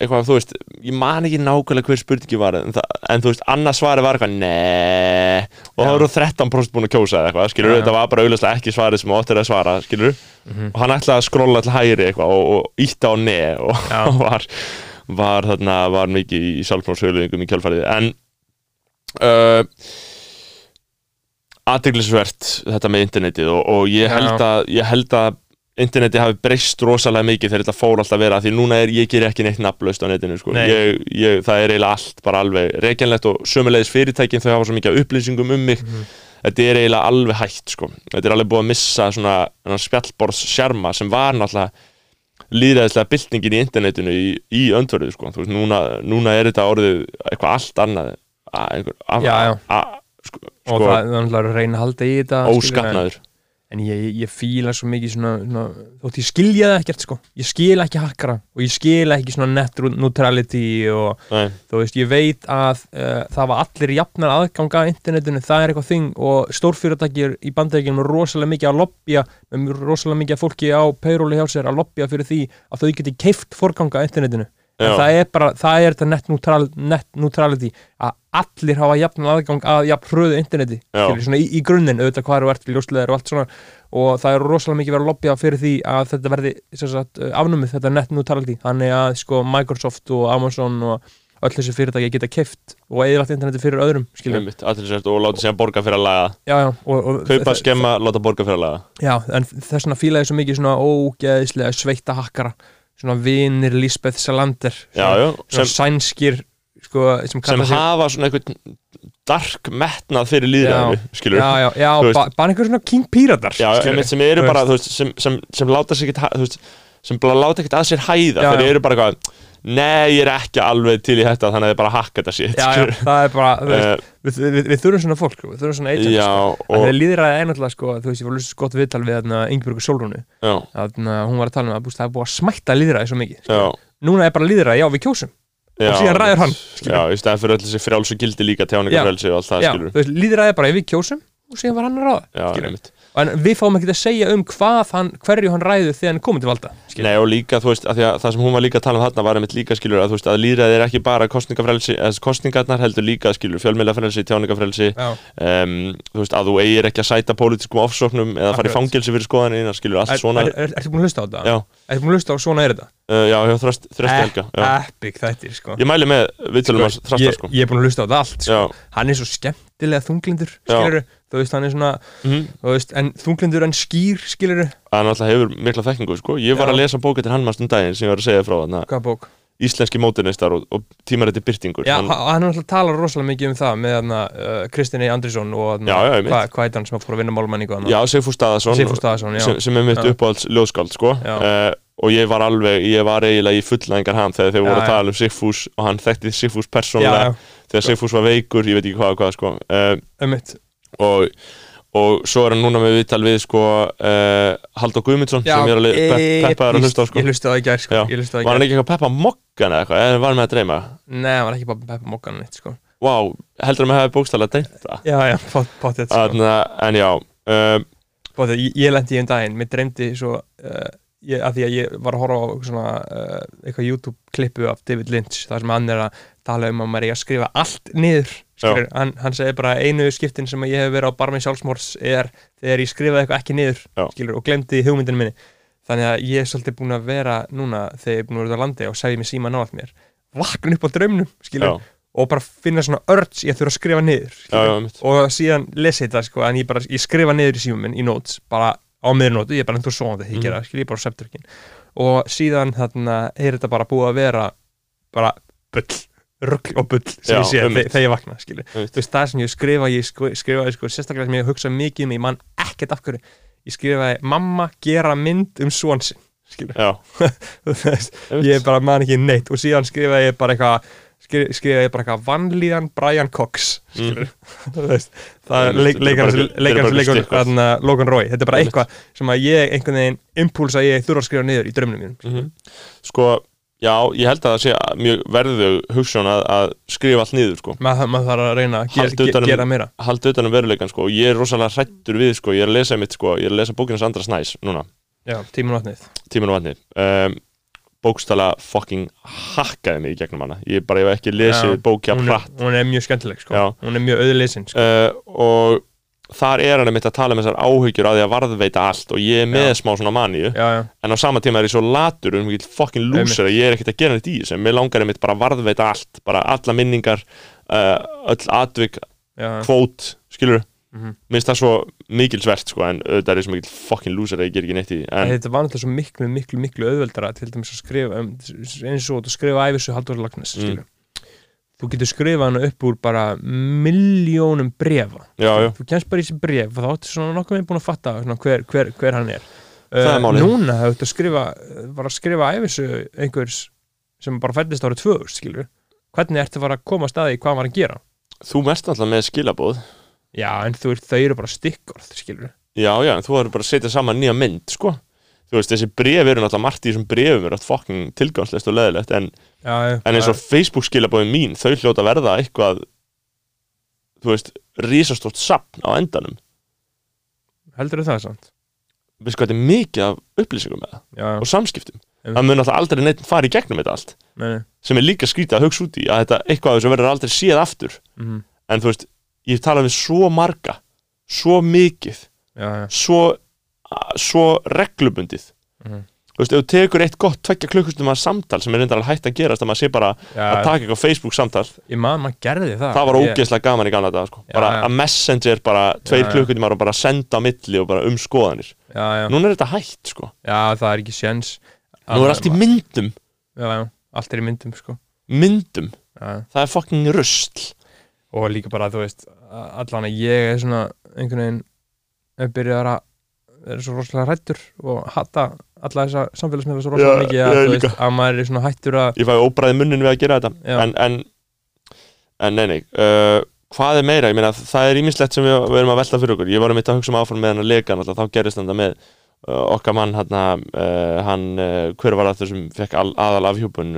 eitthvað, þú veist, ég man ekki nákvæmlega hver spurningi var en, það, en þú veist, annars svarið var eitthvað neee og það voru 13% búin að kjósa eða eitthvað, skilur þetta var bara auðvitað ekki svarið sem áttir að svara, skilur Mhm. og hann ætlaði að skrolla til hægri eitthvað og, og ítta á ne og [LAUGHS] var, var þarna var mikið í sjálfknámshöluðingum í kjálfarið en uh, aðdeglisvert þetta með internetið og, og ég, held að, ég held að internetið hafi breyst rosalega mikið þegar þetta fór alltaf að vera því núna er ég ger ekki neitt nafnlaust á netinu sko. Nei. ég, ég, það er eiginlega allt bara alveg reikjanlegt og sömulegis fyrirtækin þau hafa svo mikið upplýsingum um mig þetta er eiginlega alveg hægt sko. þetta er alveg búið að missa svona þennan spjallborðs sjarma sem var náttúrulega líðræðislega byltingin í internetinu í, í öndverðu sko. Veist, núna, núna er þetta orðið eitthvað allt annað a, einhver, a, Já, já. A, sko, og sko, það er náttúrulega að reyna að halda í þetta óskapnaður en ég, ég fíla svo mikið svona, svona þótt ég skilja það ekkert sko ég skil ekki hakkara og ég skil ekki svona net neutrality og Nei, þú veist, ég veit að uh, það var allir jafnar aðganga að internetinu, það er eitthvað þing og stórfyrirtækir í bandaríkjum er rosalega mikið að lobbya, með rosalega mikið af fólki á payróli hjá sér að lobbya fyrir því að þau geti keift forganga að internetinu. Það er bara, það er þetta net, neutral, net neutrality að allir hafa jafnan aðgang að jafn hröðu interneti svona í, í grunninn, auðvitað hvað eru ert ljósleðir og allt svona og það er rosalega mikið verið að lobbya fyrir því að þetta verði sagt, afnumið, þetta net neutrality. Þannig að sko Microsoft og Amazon og öll þessi fyrirtæki geta keift og eðvægt interneti fyrir öðrum sért og láta sér borga fyrir að laga. Já, já, og, og, Kaupa, skemma, láta borga fyrir að laga. Já, en þess vegna fílaði svo mikið svona ógeðislega sveita hakkara svona vinir Lisbeth Salander Já, svona, já, svona sem, sænskir sko, sem, sem hafa svona einhvern dark metnað fyrir líðræðu, skilur já, já, já, bara einhver svona King Piratar Já, sem eru bara, veist. sem, sem, sem láta sig ekkert, sem bara láta ekkert að sér hæða, Já, þeir já. eru bara eitthvað, nei, ég er ekki alveg til í þetta, þannig að þið bara hakka þetta shit, já, já, það er bara, veist, Uh, við, við, við, við þurfum svona fólk við þurfum svona agents já, sko. og, og þeir líðræði einhverlega sko, þú veist, ég var lustið gott viðtal við Sólrúnu. Já, þarna, hún var að tala um að það er búið að smætta líðræði svo mikið skilurðu. núna er bara líðræði, já, við kjósum. Já. Og síðan ræður hann, Já, í stæðan fyrir öll þessi frjálsu gildi líka tjáningafrelsi og allt það, skilur þú veist, líðræði er bara við kjósum og síðan var hann að ráða en við fáum ekki að segja um hvað hann, hverju hann ræður þegar hann er komið til valda skilur. Nei og líka, þú veist, að að það sem hún var líka að tala um þarna var einmitt líka, skilur, að þú veist, að líðræði er ekki bara kostningarnar heldur líka, skilur, fjölmiðlafrelsi, tjáningafrelsi já, um, þú veist, að þú eigir ekki að sæta pólitískum ofsóknum eða fara í fangelsi fyrir skoðanina, skilur, allt er, svona er, er, ertu búin að hlusta á þetta? Já, ertu búin að hlusta á svona er þetta? uh, já, hjá þröst, þröst helga já. sko. Ég mæli með er hann er þú veist, hann er svona mhm. þú veist, en þunglindur en skýr skilur hann alltaf hefur mikla þekkingu sko. ég var Já. að lesa bók eftir hann maður um daginn sem ég var að segja frá bók? íslenski mótinistar og, og tímarætti byrtingur Já, hann, hann, hann er alltaf að tala rosalega mikið um það með uh, Kristini Andrisson og hvað hva heit hann sem að fór að vinna málmenningu já, Sigfús Staðarsson sem, sem er mitt uppáhalds ljóðskáld sko. Uh, og ég var alveg, ég var eiginlega í fullnæðingar ham þegar þeir voru að tala um Sigfús og hann þekkti Sigfús persónulega þegar Sigfús var veikur, ég veit ekki hvað og hvað sko. uh, og, og svo er hann núna með viðtal við sko, uh, Halldór Guðmundsson já, sem ég er að le- pe- peppaður að hlusta á sko. ég hlusta á það í gær sko. Já. ég hlusta á það var í hann gær ekki eitthvað að peppa mokkan eða eitthvað eða var hann með að dreyma nei, hann var ekki bara peppa mokkan neitt sko. Vá, heldur að maður hefði bókstæðlega dreymt það já, já, pottet sko. Þannig að, en já um, pottet, ég, ég lendi í einn daginn, mér dreymdi svo uh, ég, að því að ég var að horfa á svona, uh, eitthvað YouTube klippu af David Lynch, þar sem hann er að tala um að maður er að skrifa allt niður skilur, hann, hann segir bara einu skiptin sem ég hef verið á barmi sjálfsmórs er þegar ég skrifaði eitthvað ekki niður Já. skilur, og glemdi hugmyndinu minni. Þannig að ég er svolítið búin að vera núna þegar ég er búin að vera út á landi og segja mér síma nátt mér vakna upp á draumnum skilur, Já, og bara finna svona örts ég þurfa að skrifa niður já, skilur, já, mitt og síðan lesi þetta sko, en ég bara, ég skrifa niður í símum minn í notes, bara á miðurnótu, ég er bara endur svona þetta, ég Mhm. gera, skil ég bara á septurkin og síðan þarna er þetta bara búið að vera bara bull, rugl og bull sem Já, ég sé einmitt. þegar, ég vakna, þú veist, það sem ég skrifa, ég skrifaði sko, sérstaklega sem ég hugsa mikið um, ég man ekkert af hverju. Ég skrifaði, mamma gera mynd um svon sinn, skil Já, [LAUGHS] ég bara man ekki neitt. Og síðan skrifaði ég bara eitthvað skri- skrifaði ég bara eitthvað vannlíðan Brian Cox [LAUGHS] veist, það er Einmitt, leik- þetta leikarinn bara- sem þetta leikarinn bara sem leikur stikkvað. þarna, Logan Roy, þetta er bara eitthvað sem að ég einhvern veginn impúls að ég þurfa að skrifa niður í drömnum mínum mhm. Sko, já, ég held að það sé mjög verðug hugsun að, að skrifa allt niður, sko. Maður mað þarf að reyna að Halda utan um- gera meira. Halda utan um veruleikan, sko, ég er rosalega hrættur við, sko, ég er að lesa mitt, sko, ég er að lesa bókina Sandra Snæs núna, já, tíminn vatnið. Tíminn og vatnið. Um, bókstala fucking hakkaði mig í gegnum hana. Ég bara, ég hef ekki lesið bókja pratt hún er mjög skemmtileg sko. Já. hún er mjög auðleysin sko. uh, og þar er hann mitt að tala um þessar áhyggjur að því að varðveita allt og ég er með smá svona maníu. En á sama tíma er ég svo latur um mikil fucking lúsir að ég er ekkert að gera þetta í þessu. Mér langar einmitt bara að varðveita allt bara alla minningar uh, öll atvik, já, kvót skilur, Mhm. minnst það svo mikilsvert sko, en auðvitað er ég svo mikil fucking lúsir að ég ger ekki neitt í en þetta var náttúrulega svo miklu, miklu, miklu auðveldara til dæmis að skrifa um, eins og þú skrifa æfisu Halldór Lagnes Mm. mm. Þú getur skrifað hana upp úr bara miljónum brefa já, já, þú kemst bara í þessi bref og þá áttu svona nokkuð með búin að fatta svona, hver, hver, hver hann er. Er Uh, núna hefur þetta skrifa var að skrifa æfisu einhvers sem bara fættist árið 2000 skilur hvernig ertu að fara að koma að staði hvað hann var að gera? Þú mest alltaf með skilabóð já en þú, þau eru bara stikkorð skilur já, já, en þú verður bara að setja saman nýja mynd, sko þú veist, þessi bref eru náttúrulega margt í þessum brefum er allt fokking tilgangslegt og leðilegt en, já, en eins og Facebook skilabóðin mín þau hljóta verða eitthvað þú veist, risastórt sapn á endanum, heldur það samt? Veistu hvað þetta er mikið af upplýsingum með það? Já, og samskiptum. Það mun alltaf aldrei neitt fara í gegnum þetta allt. Nei, sem er líka skrítið að hugsa út í að þetta eitthvað þessu verður aldrei séð aftur. Mhm, en þú veist, ég tala við svo marga svo mikið já, svo, svo reglubundið. Mhm. þú veist, ef þú tekur eitt gott tvekja klukkustum að samtal sem er reyndar alveg hægt að gerast að maður sé bara já, að taka eitthvað Facebook samtal. Ég man, maður gerði það. Það var ógeðslega gaman í gamla dag sko. Bara já. að messenger bara tveir klukkutímar og bara senda á milli og bara um skoðanir. Já, já, núna er þetta hægt sko. Já, það er ekki séns. Nú er allt í myndum. Já, já, allt er í myndum sko. Myndum, já, það er fucking rusl. Og líka bara, þú veist allan að ég er svona einhvern veginn er svo rosalega hrættur og hata alla þessa samfélagsmiðla svo rosalega mikið að, ég veist, að maður er svona hættur að ég fæ óbræði munnin við að gera þetta. En, en, en nei, nei uh, hvað er meira, ég meina það er ímislegt sem við, við erum að velta fyrir okkur. Ég var um þetta að hugsa um áfram með hann að náttúrulega, þá gerist þetta með uh, okkar mann hann, uh, hann uh, hver var það sem fekk al, aðal afhjúpun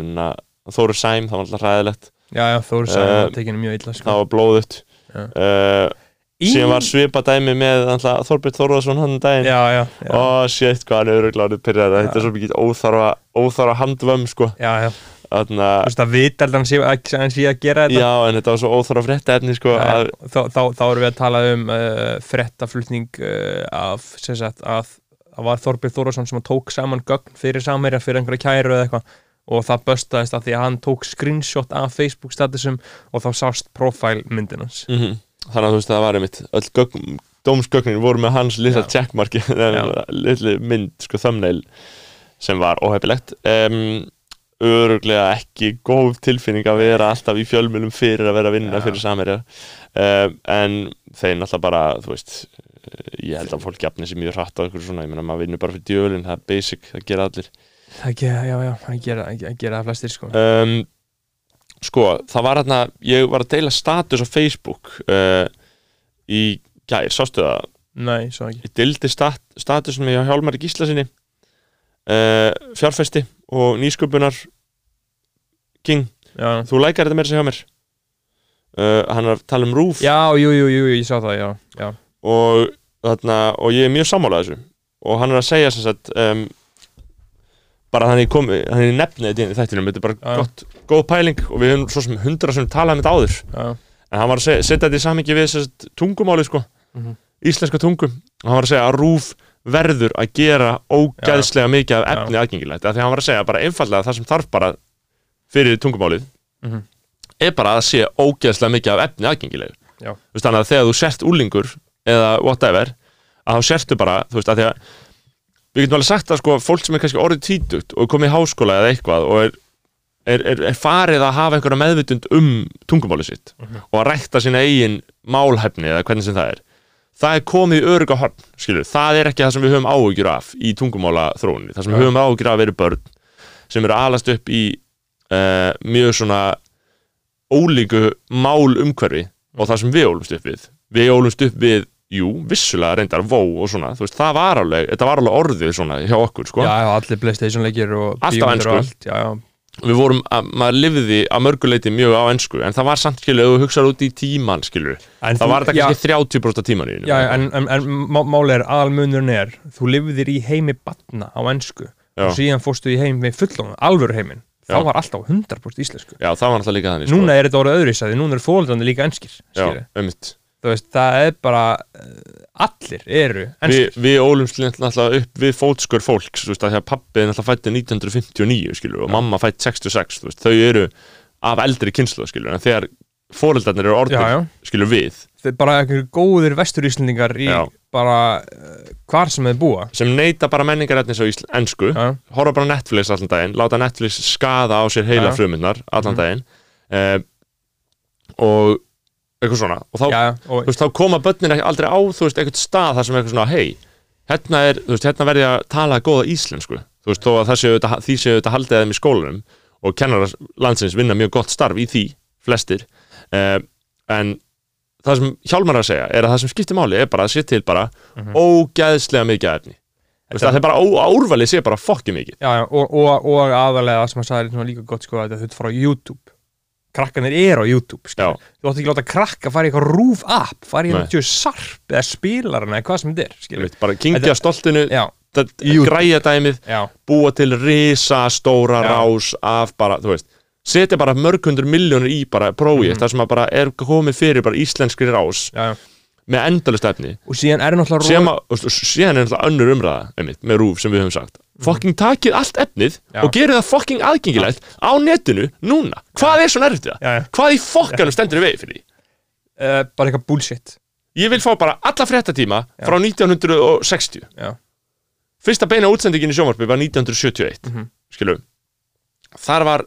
Þóru Sæm, það var alltaf ræðilegt já, já, Þóri sagði Eh, að tekinu mjög illa sko. það var blóðut uh, Í- síðan var svipa dæmi með Þorbjörn Þórðarsson hann um já, og shit hvað hann er örugláður pyrrað Já. þetta er svo mikið óþarfa, óþarfa handvömm sko. Já, já. Þannig þú veist að vita að hann sé að, hann sé að gera þetta. Já, en þetta var svo óþarfa frétta efni sko, að, þá, þá, þá erum við að tala um uh, frettaflutning uh, af sem sagt, að það var Þorbjörn Þórðarsson sem tók saman gögn fyrir samherja fyrir einhverja kæru eða eitthvað. Og það böstaðist að því að hann tók screenshot af Facebook statusum og þá sást profile myndinans mm Þannig að þú veist það var einmitt öll gögn, dómsgögnin voru með hans lilla checkmarki [LAUGHS] lilla mynd, sko, thumbnail sem var óhefilegt um, öruglega ekki góð tilfinning að vera alltaf í fjölmjölum fyrir að vera að vinna Já. fyrir samherja. Um, en þeir náttúrulega bara, þú veist ég held að fólk jafni sér mjög hratt á einhverju svona, ég meina maður vinnur bara fyrir djölin það er basic, það gera allir. Það gera, já, já, það gera, gera flestir sko. Um, sko, það var hérna ég var að deila status á Facebook uh, í gær, sástu það? Nei, svo ekki. Ég deildi stat, status með Hjálmari Gísla sinni uh, fjárfesti og nýsköpunar King, já, þú lækar þetta meira sem hjá mér. Uh, hann er að tala um rúf já, jú, jú, jú, ég sá það, já, já. og, þarna, og ég er mjög sammálað þessu. Og hann er að segja sem sagt um, bara þannig komi hann er nefnið þetta í þættinum. Þetta er bara Já. gott, góð pæling og við höfum svo sem hundra sem talað um þetta áður. Já, en hann var að segja, setja þetta í samingi við sem sagt, tungumáli sko, Mhm. íslenska tungu og hann var að segja að rúf verður að gera ógæðslega mikið af efni aðgengilegt, af því hann var að segja bara einfallega það sem þarf bara fyrir tungumálið Mhm. er bara að sé ógæðslega mikið af efni aðgengilegu þannig að þegar þú sért úlingur eða whatever, að þá sértu bara þú veist, að því að við getum alveg sagt að sko, fólk sem er kannski orðið títugt og er komið í háskóla eða eitthvað og er, er, er, er farið að hafa einhverja meðvitund um tungumálið sitt Mhm. og að rækta sína eigin málhæfni eða hvernig sem það er. Það er komið í öruga horn, skilur það er ekki það sem við höfum áhugjur af í tungumála þróunni, það sem við höfum áhugjur af eru börn sem eru alast upp í uh, mjög svona ólíku mál umhverfi og það sem við ólumst upp við. Við ólumst upp við, jú, vissulega reyndar vó og svona, veist, það var alveg þetta var alveg orðið svona hjá okkur, sko já, já, allir Playstation leikir og bíómyndir og allt, já, já, við vorum, að, maður lifði að mörguleiti mjög á ensku, en það var samt skilur þú hugsaður út í tíman, skilur En það var þetta já, kannski 30% af tímaninu Já, já, en, en, en má- málið er, aðalmunurinn er þú lifðir í heimi batna á ensku Já. og síðan fórstu í heim við fullónu, alvöru heiminn þá Já. var alltaf 100% íslensku Já, það var náttúrulega líka þannig sko. Núna er þetta orðið öðru því núna eru fóldrandi líka enskir Já, skilurðu. einmitt veist, það er bara uh, allir eru Vi, Við ólumst náttúrulega upp við fótskör fólks veist, því að pappi er náttúrulega fætti 1959 skilur, og mamma fætt 66 þú veist, þau eru af eldri kynslu skilur, en þegar fóreldarnir eru orðir Já, já, skilur við, þeir bara einhverjum góðir vesturíslendingar í Já. bara uh, hvar sem þeir búa sem neyta bara menningarætnis á Já, horfa bara Netflix allan daginn, láta Netflix skaða á sér heila Já. frumundnar allan Mhm. daginn eh, og eitthvað svona. Og þá, já, og veist, þá koma börnin aldrei á þú veist, eitthvað stað þar sem er eitthvað svona hei, hérna er, veist, hérna verði að tala góða íslensku, þú veist, þó að séu auðvitað- því séu þetta haldið að þeim í skólanum og kennarar landsins vinna mjög gott starf í því flestir, eh, en það sem Hjálmar er að segja er að það sem skiptir máli er bara að sé til bara Mhm. ógæðslega mikið efni. Veist, það er bara úrvalið sé bara fokki mikið. Já, já, og, og, og aðalega sem að sagði svona líka gott sko að þetta frá YouTube krakkanir er á YouTube skilur. þú átt ekki að láta krakka fara í eitthvað rúf app fara í eitthvað sarp eða spilarana eða hvað sem þetta er bara Þetta- stoltinu græja dæmið já, búa til risa stóra Já. rás af bara, þú veist setja bara mörg hundur miljónir í bara prófið Mhm. þar sem að bara er komið fyrir bara íslenskri rás já, já. með endalust efni og síðan er náttúrulega að, síðan er náttúrulega önnur umræða einmitt, með rúf sem við höfum sagt fucking takið allt efnið. Já. og gerið það fucking aðgengilegt á netinu núna, hvað er svona erfitt við það? já, já. hvað í fokkanum stendur vegi fyrir því? Uh, bara eitthvað bullshit Ég vil fá bara alla fréttatíma frá 1960 já, Fyrsta beina útsendingin í sjónvarpi var 1971 Mhm. Skilu Þar var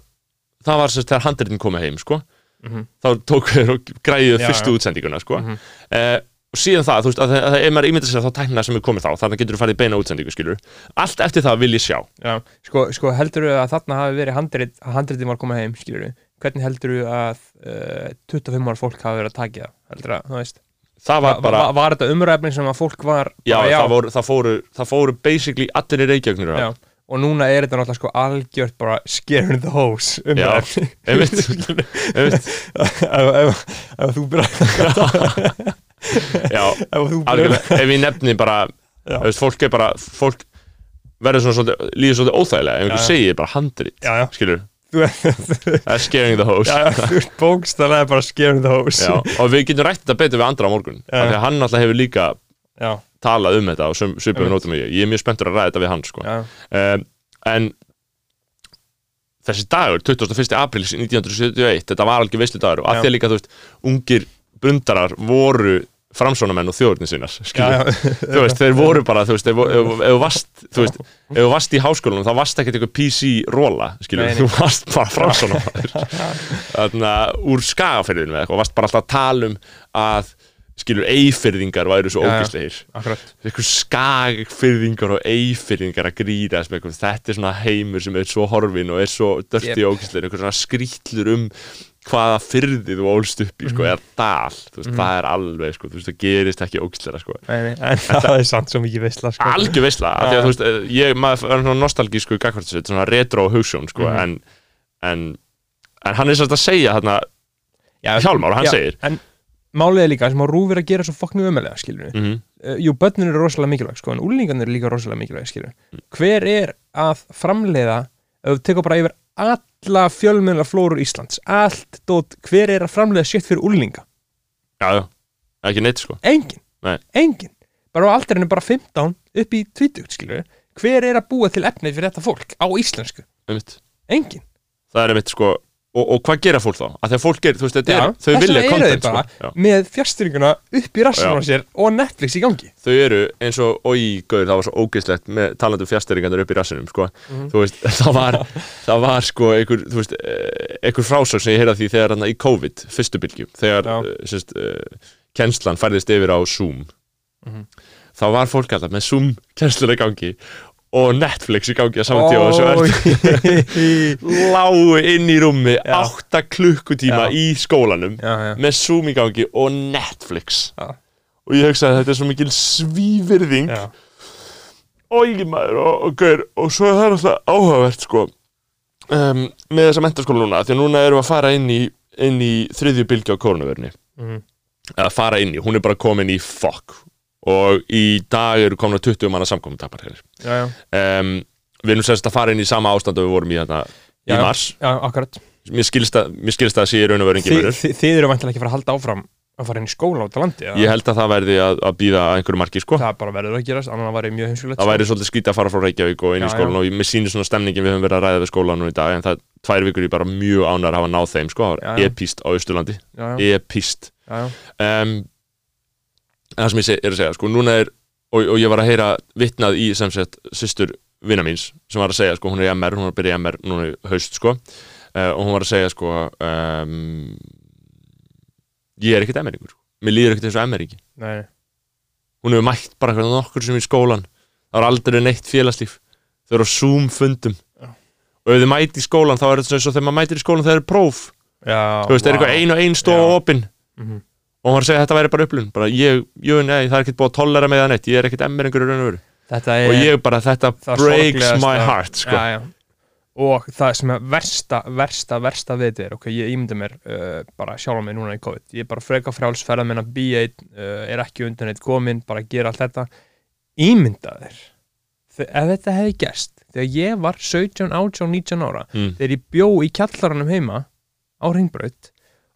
Það var sagt þegar handritin komið heim sko. Mhm. Þá tók við og græðið fyrstu útsendinguna sko. Mhm. eh, Og síðan það, þú veist, að, það- að, ef maður ímyndir sér þá tækna sem er komið þá Þannig getur þú farið beina útsendingu, skilur Allt eftir það vil ég sjá já. sko, sko heldur þú að þarna hafi verið handrit að handritin var komað heim skilur hvernig heldur þú að uh, 25 ára fólk hafi verið að takja það heldur að, þú veist Það var bara, var, var þetta umræfni sem að fólk var já, bara, Það, voru, það, fóru, það fóru basically allir í reykjagnir já. og núna er þetta náttúrulega sko algjört bara scaring the hose Já, umræfni einmitt, einmitt. [LAUGHS] ef, ef, ef þú byrjar [LAUGHS] Já, ef ég nefni bara veist, fólk er bara fólk verður svona svolítið, líður svolítið óþægilega ef einhver segir bara handrit já, já, skilur, þú, það er scaring the host. Já, já, þú ert bókstæðlega bara scaring the hose Já, og við getum rætt þetta betur við andra á morgun af því að hann alltaf hefur líka já, talað um þetta og svipum Einmitt. nótum ég. Ég er mjög spenntur að ræða þetta við hann sko. um, en þessi dagur, 21. apríl 1971, þetta var algjör veislu dagur og að því að líka, þú veist, ungir bundarar voru framsónamenn og þjóðurni já, [LAUGHS] þú veist, þeir voru bara þú veist, ef þú varst, þú veist ef þú varst í háskólanum, þá varst ekkert eitthvað PC-róla, skilur, þú varst bara framsónamaður [LAUGHS] þarna, úr skagafyrðinu eða eitthvað, varst bara alltaf að tala um að skilur, eifyrðingar væru svo akkurat. Eitthvað skagfyrðingar og eifyrðingar að með eitthvað, þetta er svona heimur sem er svo horfin og er svo dörti og ógislegir, eitthvað svona skrýtlur um hvaða fyrði þú ólst upp í sko, Mhm. eða dal, þú veist, það er alveg sko, þú veist, það gerist ekki ógisleira sko en það er samt svo mikið veistla sko. algjör þú veist eh, ég, er svona nostalgísku gagvart þessu, svona retro hugsjón, sko, Mhm. en, en en hann er sérst að segja þarna, já, Hjálmar, hann já, segir en málið er líka sem að rúf er að gera svo fokknu ömulega skilur við mm uh, jú, börnun eru rosalega mikilvæg sko, en úlingarnir eru líka rosalega mikilvæg skilur Mm. hver er að framleiða ef þú tekur bara yfir alla fjölmjöla flórur Íslands. Allt dót, hver er að framleiða shit fyrir úlinga já, já, ekki neitt, sko. Engin, Nei. engin bara á aldrinu bara 15 upp í 20 skilur við, hver er að búa til efnið fyrir þetta fólk á íslensku, einmitt. engin það er einmitt, sko og, og hvað gera fólk þá? Að þegar fólk er, þú veist, þetta er, þau vilja content, sko já. með fjárstyrninguna upp í rassunum á sér og Netflix í gangi þau eru eins og, oi, gauður, það var svo ógeðslegt með talandu fjasteringarnir upp í rassinum, sko Mhm. þú veist, [LAUGHS] það var, það var sko einhver, þú veist, eh, einhver frásögn sem ég heyrði af því þegar hann í COVID, fyrstu bylgju þegar, Já. uh, sérst, uh, kennslan færðist yfir á Zoom Mhm. þá var fólk alltaf með Zoom kennslan í gangi og Netflix í gangi á saman tíma og Ó, er [LAUGHS] lágu inn í rúmi Já. átta klukkutíma Já. í skólanum já, já, með Zoom í gangi og Netflix. Og ég hugsaði að þetta er svo mikil svívirðing. Já, og og, gaur, og svo er það alltaf áhugavert sko um, með þessa mentaskóla núna því að núna erum við að fara inn í, inn í þriðju bylgi á koronavirni Mhm. að fara inn í, hún er bara komin í fokk og í dag eru komin 20 manna já, um, við erum sérst að fara inn í sama ástand og við vorum í í Já, já. mars. Já, akkurat. Mér skilst að, mér skilst að sé í raun og veru engin Þi, munur. þi, Þið eru vantilega ekki að fara að halda áfram að fara inn í skóla út á landi ég held að það verði að, að býða einhverju marki sko. Það bara verður að gerast, annan að væri mjög heimskulegt það væri svolítið skrítið að fara frá Reykjavík og inn í skólan og mér sýnir svona stemningin við höfum verið að ræða við skólan nú í dag en það er tvær vikur í bara mjög ánæður að hafa náð þeim sko, það var epíst á já, epíst um, það sem ég er að segja sko, núna er, og, og ég var að heyra vitnað í sem sett systur vinna míns sem var að segja, sko, hún er í MR, hún var að byrja í MR núna í haust, sko. Uh, og hún var að segja, sko um, ég er ekkert MR-ingur mér líður ekkert eins og MR-ingi nei, hún hefur mætt bara eitthvað nokkur sem í skólan. Það var aldrei neitt félagslíf. Þau eru á Zoom fundum. Já. og ef þið mæti í skólan þá er þetta eins og þegar maður mætir í skólan þegar er próf. Já, þú veist, það er eitthvað ein og ein stofa opinn Mhm. Og hann var að segja að þetta væri bara upplun bara ég, jú, nei, það er ekkert búið að tollera með það neitt ég er ekkert emmeringur í raun og veru og ég bara, þetta breaks my heart sko. já, já. og það sem er versta, versta, versta við þetta er ok, ég ímynda mér uh, bara sjálf mig núna í COVID ég er bara freka frjáls ferða minna B1 uh, er ekki undan eitt komin, bara gera allt þetta ímynda þér ef þetta hefði gerst þegar ég var 17, 18, 19 ára mm. þegar ég bjó í kjallaranum heima á Ringbraut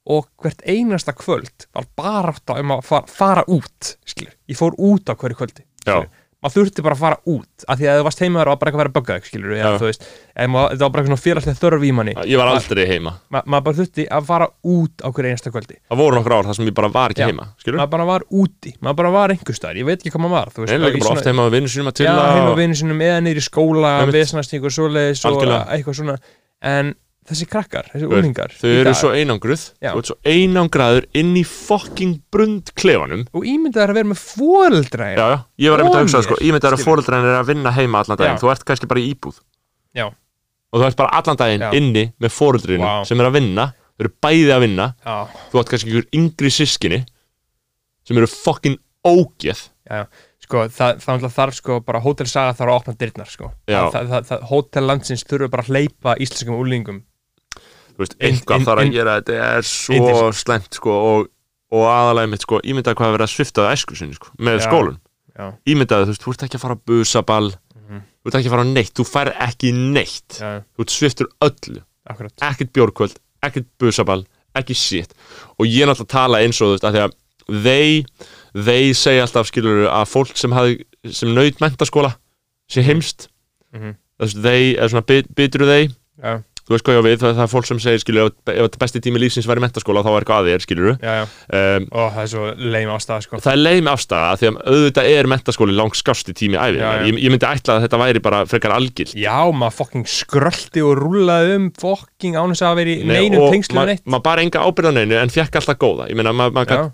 og hvert einasta kvöld var bara átt um að fara, fara út skilur. ég fór út á hverju kvöldi maður þurfti bara að fara út af því að þú varst heima þar var bara eitthvað að vera að bugga þig skilur, eða, veist, eða þetta var bara eitthvað félagslega þörf í manni. Ég var aldrei heima. Ma, maður bara þurfti að fara út á hverju einasta kvöldi. Það voru nokkur ár þar sem ég bara var ekki Já. heima skilur, maður bara var úti, maður bara var einhver staðar ég veit ekki hvað maður var veist, einlega bara svona- oft heima við vinnum sínum að til já, heima á og... vinnu sinum eða niður í skóla vesnastík og svoleiðis og eitthvað svona. En þessi krakkar, þessi úlingar þau eru svo einangruð Já. þú ert svo einangraður inn í fucking brund klefanum og ímyndaður að vera með fóreldra já, já, ég var einmitt að hugsa mér, sko, ég myndi að skilur. fóreldræðin er að vinna heima allan daginn, Já. þú ert kannski bara í íbúð Já. og þú ert bara allan daginn Já. inni með fóreldrinu Vá. sem er að vinna þau eru bæði að vinna, já, þú ert kannski ykkur yngri sískinni sem eru fucking ógeð já, sko, það, það náttúrulega þarf sko bara Hotel Saga þarf að opna dyrnar sko Já. það, það, það, það, Hotel landsins þurfa bara að hleypa íslenskum úlingum veist, inn- þarf að gera þetta er svo slæmt sko og, og aðalega mitt sko, ímyndaði hvað að vera sviftaði æsku sinni sko, með Já. skólun já, ímyndaði, þú veist, þú ert ekki að fara að busa ball Mhm. þú ert ekki að fara á neitt, þú fær ekki neitt. Já, þú ert sviftur öllu, akkurat. Ekkert bjórkvöld ekkert busaball, ekki shit. Og ég er náttúrulega að tala eins og þú veist, að því að they, they segja alltaf skilur að fólk sem sem naut mentaskóla sé heimst þú veist, they, eða svona they. Já, þú veist hvað ég á við, það, er fólk sem segir skilur, ef, þetta besti tími lífsins var í mentaskóla þá er eitthvað að þér, skilur já, já, um, og það er svo leim ástæða sko. það er leim afstæða því að auðvitað er mentaskóli langt skásti tími æfið, ég, ég myndi ætla að þetta væri bara frekar algilt. Já, maður fokking skröldi og rúlaði um fokking ánum að vera í Nei, neinum og tengslu ma- neitt. maður bara enga ábyrð á neinu en fekk alltaf góða. Ég meina maður ma Já.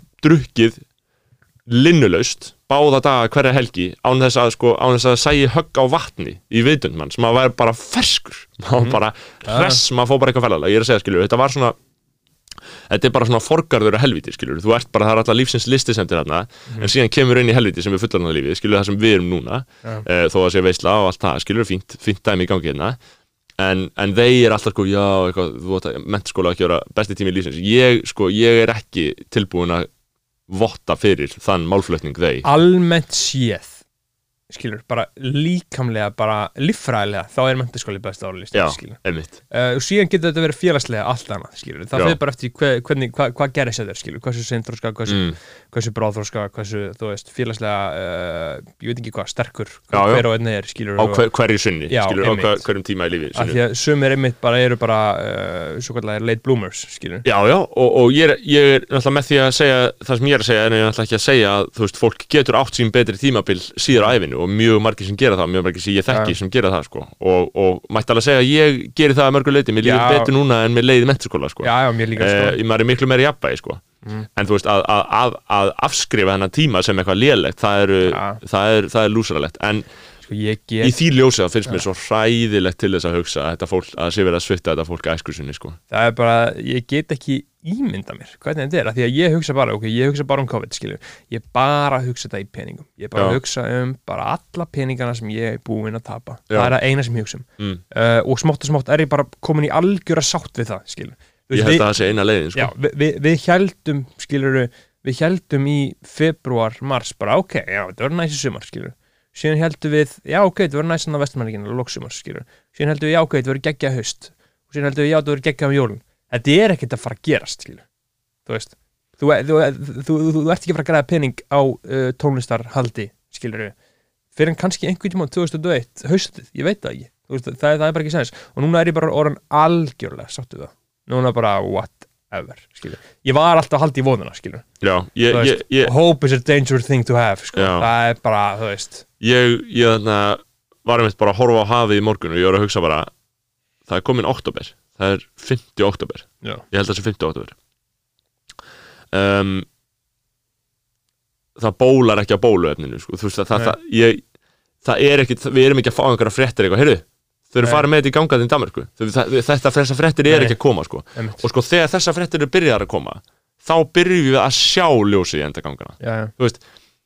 Báða daga hverja helgi án þess að sko án þess að sægi högg á vatni í viðdund mann sem maður væri bara ferskur. [LAUGHS] Maður Mhm. bara hress, maður fór bara eitthvað fælalega ég er að segja skilur, þetta var svona þetta er bara svona forgarður að helviti skilur þú ert bara, það er alltaf lífsins listi sem til þarna en síðan kemur inn í helviti sem er fullarnar lífið skilur það sem við erum núna Já. uh, þó að sé veisla og allt það skilur fínt, fínt dæmi í gangi hérna. En, en þeir er alltaf sko, já, eitthvað, þú veit að mentaskóla ekki vera besti tími lífsins. Ég, sko, ég er ekki tilbúin að votta fyrir þann málflutning þeir almennt séð skilur, bara líkamlega bara líffræðilega, þá er mentaskóli besta áralist Já. skilur einmitt, Uh, og síðan getur þetta verið félagslega allt annað skilur. það Já. fyrir bara eftir hver, hvernig, hva, hvað gerist þetta skilur, hversu seinþróska, hversu, mm, hversu bráðþróska hversu, þú veist, félagslega uh, ég veit ekki hvað, sterkur Já, já. hver og einn er, skilur á hver, hverju sinni Já, skilur, á einmitt. hver, hverjum tíma í lífi af sínu. því að sumir einmitt bara eru bara uh, svo kallar late bloomers, skilur Já, já, og, og ég, er, ég er náttúrulega með því að segja það sem ég er að segja, en ég er náttúrulega ekki að segja að þú veist, fólk getur átt sín betri tímabil síðar á æfinu og mjög margir sem gera það mjög margir sem ég þekki Já. sem gera það sko. og, og mætti alveg segja að ég geri það að mörgu leiti, mér líður betur núna en mér leiði mentaskóla sko. já, já, mér líka sko eh, maður er miklu meira jafnvægi sko. Mm. en þú veist, að, að, að, að afskrifa þennan tíma sem eitthvað lélegt það, eru, Já. það, er, það er lúsaralegt en sko, ég í get, því ljósið það finnst mér svo hræðilegt til þess að hugsa að þetta fólk, að sé verið að svita þetta fólk að æskursinni sko. það er bara ég get ekki ímynda mér hvernig þetta er, af því að ég hugsa bara ok, ég hugsa bara um COVID, skilur ég bara hugsa þetta í peningum, ég bara Já. hugsa um bara alla peningana sem ég er búinn að tapa Já. það er það eina sem ég hugsa um mm. uh, og smátt og smátt er ég bara komin í algjöra sátt við það, skilur Þú ég held að það sé eina leiðin já, sko. við, við, við heldum skilur við heldum í februar, mars, bara ok, já, þetta verður næst í sumar, skilur síðan heldum við, já, ok, þetta verður næst þannig að vestmanningin, loksumar, skilur síðan heldum við, já, ok, þetta verður geggja haust. Og síðan heldum við, já, þetta verður geggja um jólun þetta er ekkert að fara að gerast, skilur þú veist, þú, þú, þú, þú, ert ekki að fara að græða pening á uh, tónlistarhaldi, skilur fyrir en kannski einhvern tíma 2021 haustið, ég veit það ekki. Veist, það, það er bara ekki sens. Og núna er ég bara orðan algjörlega sáttu við það. Núna bara whatever skilur. ég var alltaf að halda í vonuna skilur. já, ég, Þú ég, veist, ég, hope is a dangerous thing to have sko. Já. það er bara, þú veist ég, ég þarna var einmitt bara að horfa á hafið í morgun og ég var að hugsa bara það er komin oktober, það er 50 oktober Já. ég held að það sé 50 oktober um, það bólar ekki á bóluefninu sko. þú veist að það, Nei. það, ég, það er ekki, við erum ekki að fá einhverja fréttir eitthvað, heyrðu, þau eru farið með þetta í gangað í Danmarku, þetta þessar fréttir er ekki að koma sko. og sko þegar þessar fréttir eru byrjar að koma þá byrjum við að sjá ljósið í endagangana. Já, já, veist,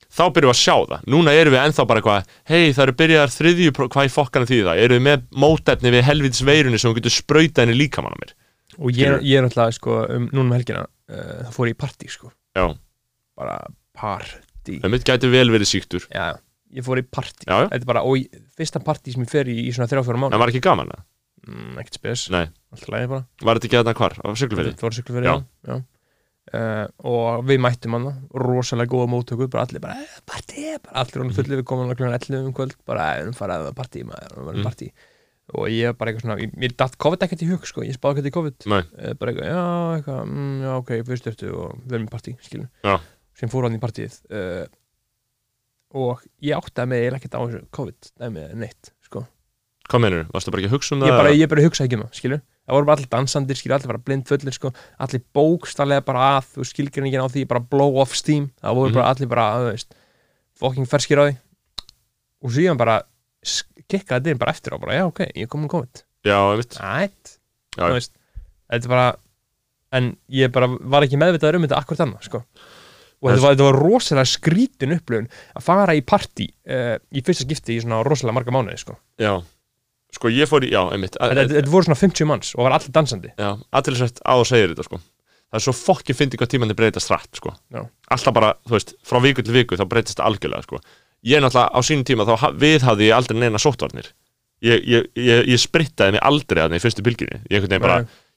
þá byrjum við að sjá það. Núna erum við ennþá bara eitthvað hei það eru byrjaðar þriðju, hvað í fokkana því það erum við með mótefni við helvitis veirunni sem við getum sprautað henni líkamann á mér? Og ég, ég er náttúrulega sko, um, núna um helgina uh, það fór ég í partí sko, já, bara partí. Það mitt gæti vel verið síktur. Já, ég fór í partí Já, já. þetta er bara, og ég, fyrsta partí sem ég fer í í svona þrjá fjóra mánu en var ekki gaman það? mm, ekkert spes, Nei, alltaf lægi bara var þetta ekki þarna hvar á Siglufirði? Þetta voru Siglufirði, Já. já. Uh, og við mættum hann rosalega góða móttöku, bara allir bara "Eh, partí, bara allir hann fullið við komum hann klukkan 11 um kvöld, bara "Eh, við erum farað að partí maður, við erum Mhm. partí og ég bara eitthvað svona, mér datt COVID ekkert í hug sko, ég spáði ekkert í COVID Nei. uh, bara eitthvað, já, eitthvað, mm, já, ok fyrst eftir og við erum í partí, skilur Já. sem fór hann í partíið uh, og ég áttaði mig eiginlega ekkert á þessu COVID, dæmið neitt, sko. Hvað meinur, varstu bara ekki að hugsa um ég það? bara, ég bara hugsa ekki um það, skilur það voru bara allir dansandir, skilur, allir bara blind fullir sko, allir bókstallega bara að þú skilgreiningin á því, bara blow off steam. Það voru Mhm. bara allir bara, þú veist fucking ferskir á því. Og síðan bara kikkaði inn bara eftir á, bara, já, ok, ég er komin COVID. Já, ég veit ætt, Já, þú veist þetta er bara, en ég bara var ekki meðvitaður um þetta akkur þannig, sko og þetta var, var rosalega skrítin upplöfun að fara í partí uh, í fyrsta skipti í svona rosalega marga mánuði, sko. Já, sko ég fór í, já, einmitt. Þetta, voru svona 50 manns og var allir dansandi. Já, aðtilsvægt á að segja þetta sko. Það er svo fokkin fyndi hvað tímandi breytast rætt sko. Já. Alltaf bara, þú veist, frá viku til viku þá breytast það algjörlega sko. Ég náttúrulega á sínum tíma þá ha- viðhafði ég aldrei neina sóttvarnir. Ég, ég, ég, ég sprittaði mig aldrei að í fyrstu bylginni Ég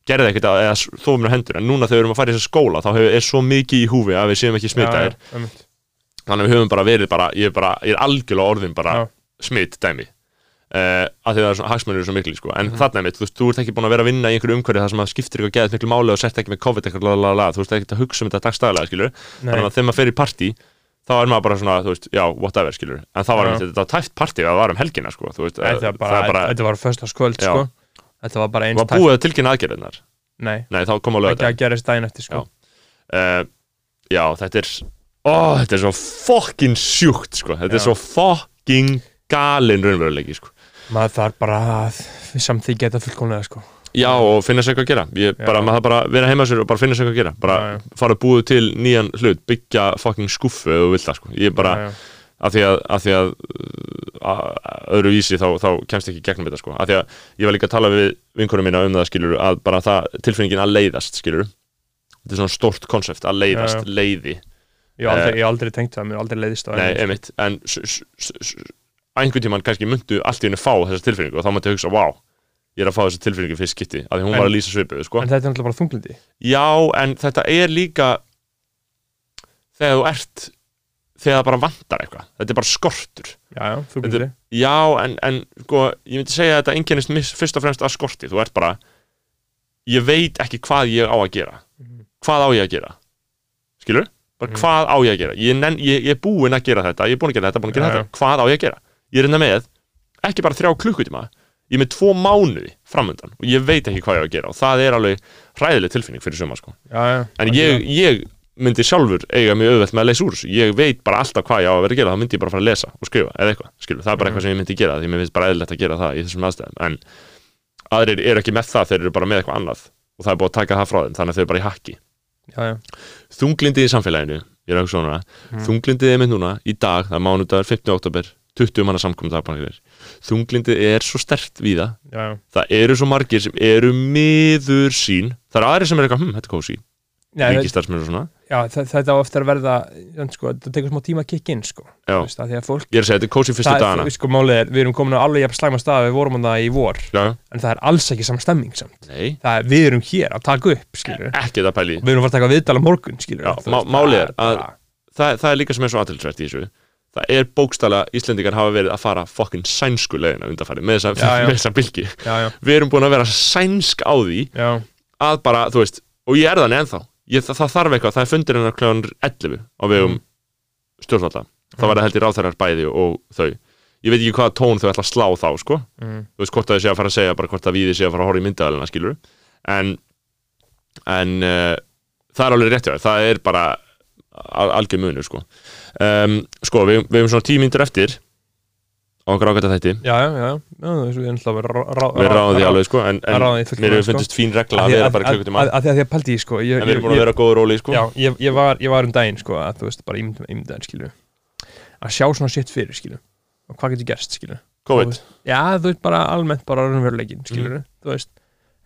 gerði ekkert að, eða mér á hendur En núna þegar við erum að fara í þessu skóla þá er svo mikið í húfi að við séum ekki smittaðir já, einmitt. Þannig að við höfum bara verið bara, ég er bara, ég er algjörlega orðin bara Já. smitt dæmi uh, að því að það er svona, hagsmunir eru svo mikli sko. en Mhm. þarna er mitt, þú veist, þú ert ekki búin að vera að vinna í einhverju umhverju þar sem að skiptir eitthvað geðið miklu máli og sért ekki með COVID eitthvað þú veist ekki að hugsa um þetta Nei. þannig að þegar maður fer í partí þá er maður bara svona, þú veist, já, whatever skilur en það var Já. einmitt, þetta var tæft partí að það var um helgina sko, veist, Nei, eh, var bara, það bara, þetta var föstaskvöld Já. sko. Þetta var bara eins var búið að tilkynna aðgerðinar nei, nei, þá kom á ekki lögða að gerist daginn eftir sko. uh, já, þetta er ó, þetta er svo fokkin sjúkt sko, þetta er Já. svo fokkin galin raunveruleiki sko maður þarf bara að samþykja þetta fullkomlega sko. Já, og finna sér eitthvað að gera ég, Já. bara, maður þarf bara að vera heima sér og bara finna sér eitthvað að gera bara Já, já. fara að búið til nýjan hlut byggja fucking skuffu ef þú vilt það sko ég bara, já, já. af því að, af því að öðru vísi þá, þá kemst ekki gegnum þetta sko, af því að ég var líka að tala við vinkurum mína um það skilur að bara það, tilfinningin að leiðast skilur þetta er svona stórt konsept að leiðast, Já, leiði. Ég hef aldrei, hef aldrei tengt það, mér hef aldrei leiðist á nei, einmitt, en einhvern tímann kannski myndu allt í henni fá þessa tilfinningu og þá myndi ég hugsa, wow ég er að fá þessa tilfinningu fyrst skipti, af því hún En- var að lýsa svipuðu sko. en þetta er náttúrulega bara þunglindi Já, en þetta er líka þegar þú ert þegar það bara vantar eitthvað. Þetta er bara skortur. Já, já, þunglindi Já, en, en sko, ég myndi segja að þetta einkennist mis- fyrst og fremst að skorti. Þú ert bara ég veit ekki hvað ég á að gera. Mhm. hvað á ég að gera? Skilur? Bara Mhm. hvað á ég að gera? Ég, nenn, ég, ég er búinn að gera þetta, ég er búinn að gera þetta, búinn að gera Já, þetta. hvað á ég að gera? Ég er hérna með ekki bara þrjá klukkutíma ég er með tvo mánuði framöndan og ég veit ekki hvað ég á að gera og það er alveg hræðileg tilfinning fyrir suma sko. já, já, En ég, ég myndi sjálfur eiga mjög auðvelt með að leysa úr þessu Ég veit bara alltaf hvað ég á að vera að gera Þá myndi ég bara fara að lesa og skrifa eða eitthvað skilur. Það er bara Mhm. eitthvað sem ég myndi gera Því mér finnst bara eðlilegt að gera það í þessum aðstæðum En aðrir eru ekki með það Þeir eru bara með eitthvað annað Og það er búið að taka það frá þeim Þannig að þeir eru bara í hakki já, já. Þunglindið í samfélaginu er Mhm. Þunglindið er mynd núna Í dag, það er mánudagur 15. oktober 20 manna samkomið dagbanir Þunglindið er svo stert við það. Það eru svo margir sem eru miður sín Það eru aðrir sem eru eitthvað, hm, þetta er kósi Nei, Ríkistarsmjör og svona. Já þe- þetta á eftir að verða sko, þetta tekur smá tíma að kikka inn sko. Já. Þú veist, að því að fólk Ég er að segja, þetta er kósi fyrstu það, dagana. sko, málið er, við erum komin á alveg jafn slæma stað við vorum á það í vor. Já, en það er alls ekki saman stemming samt. Nei, það er, við erum hér að taka upp skilur ekki þetta pæli. Við erum að fara að taka viðdala morgun skilur Já, má- málið er að- það, það er líka sem er svo aðtilsvært í þessu. Það er bókstala, Íslendingar hafa verið að fara fokkin sænsku leiðina undanfæri með þessa, Já, já. með þessa bylgi já, já, Við erum búin að vera sænsk á því já, að bara, þú veist, og ég er þannig ennþá ég, það, það þarf eitthvað, það er fundir hennar kljóðan 11 á vegum Mm. stjórnvalda. Það Mm. var það held í ráþærar bæði og þau. Ég veit ekki hvaða tón þau ætla að slá þá, sko. Mm, þú veist hvort að þið sé að fara að segja bara hvort að við sé að fara að horfa í myndaðalina skilur en en uh, það er alveg rétt það er bara al algjör munur sko. Um, sko við, við hefum svona tíu myndir eftir á einhver ágæta þætti. Já, já, já, já þú veist, við erum alltaf að rá- rá- við ráðum því rá- alveg sko en, mér hefur sko. fundist fín regla að vera bara því að því að ég sko ég, en við erum búin að vera góður róli sko. Já, ég, ég, var, ég var um daginn sko að þú veist, bara ímyndaðin skilju að sjá svona shit fyrir skilju og hvað getur gerst skilju COVID. Já, þú veist, bara almennt bara raunveruleikin skilju, Mhm. þú veist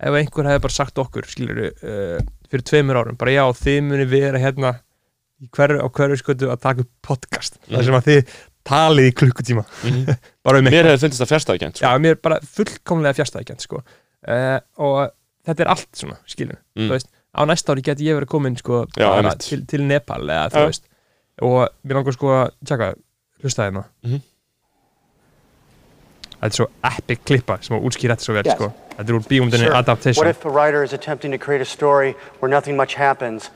ef einhver hefði bara sagt okkur skilju uh, fyrir tveimur árum, bara já, þið muni vera hérna í á hverju skötu að taka upp podcast, þar sem að þið talið í klukkutíma, Mhm. [LAUGHS] bara um mér hefur fundist það fjärstæðikent sko. Já, mér er bara fullkomlega fjastæðikent sko. uh, og þetta er allt svona skilju, Mm. þú veist á næsta ári geti ég verið komin sko, Já, bara einmitt. til, til Nepal eða Já. veist og mér langar sko að tjaka, hlusta hérna Mhm. þetta er svo epic klippa sem að útskýra þetta svo vel Yes. sko. þetta er úr bíumdinni Sure. Adaptation What if a writer is attempting to create a story where nothing much happens,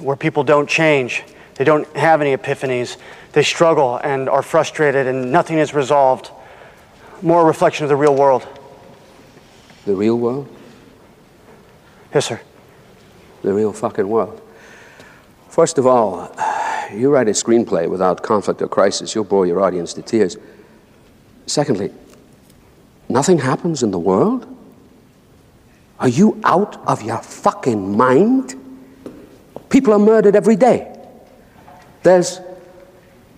where people don't change, they don't have any epiphanies, they struggle and are frustrated and nothing is resolved? More a reflection of the real world. The real world? Yes, sir. The real fucking world. First of all, you write a screenplay without conflict or crisis, you'll bore your audience to tears. Secondly, nothing happens in the world? Are you out of your fucking mind? People are murdered every day. There's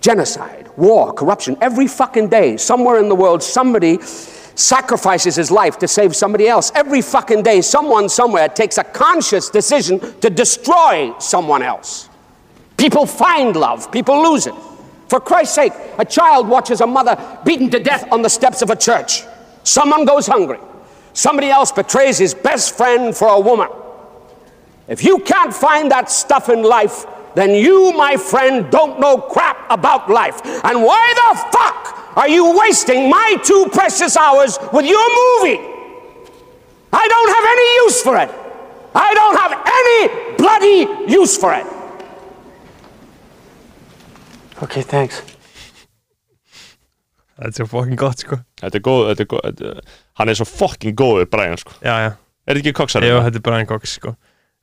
genocide, war, corruption. Every fucking day, somewhere in the world, somebody sacrifices his life to save somebody else. Every fucking day, someone somewhere takes a conscious decision to destroy someone else. People find love, people lose it. For Christ's sake, a child watches a mother beaten to death on the steps of a church. Someone goes hungry. Somebody else betrays his best friend for a woman. If you can't find that stuff in life, then you, my friend, don't know crap about life. And why the fuck are you wasting my two precious hours with your movie? I don't have any use for it. I don't have any bloody use for it. Okay, thanks. þetta er fucking gott sko þetta er góð, þetta er góð þetta, hann er svo fucking góður Brian sko já, já, er þetta ekki koksar Jú, þetta er Brian Cox sko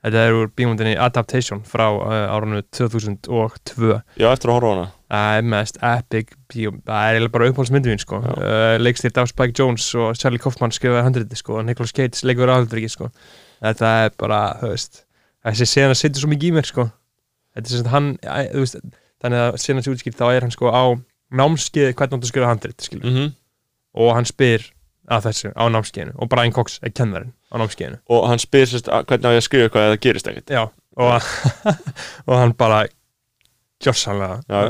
þetta er úr bíumdinni Adaptation frá uh, árunu 2002 já eftir að horfa hana? Það er mest epic bíó Það er bara uppáhaldsmyndin mín sko. Uh, Leikstýrt af Spike Jones og Charlie Kaufman skrifaði handriti sko og Nicolas Cage leikur aðhaldriki sko. Þetta er bara, þú veist Þessi sena situr svo mikið í mér sko. Þetta er sagt hann, þú veist Þannig að sena sér útskýrt þá er hann sko á námskeið hvernig hann skrifa handrit skilur mm og hann spyr að þessu á námskeiðinu og Brian Cox er kennarinn á námskeiðinu. Og hann spyr sérst að- hvernig á ég að skrifa eitthvað eða það gerist ekkert? Já, og, [LAUGHS] og hann bara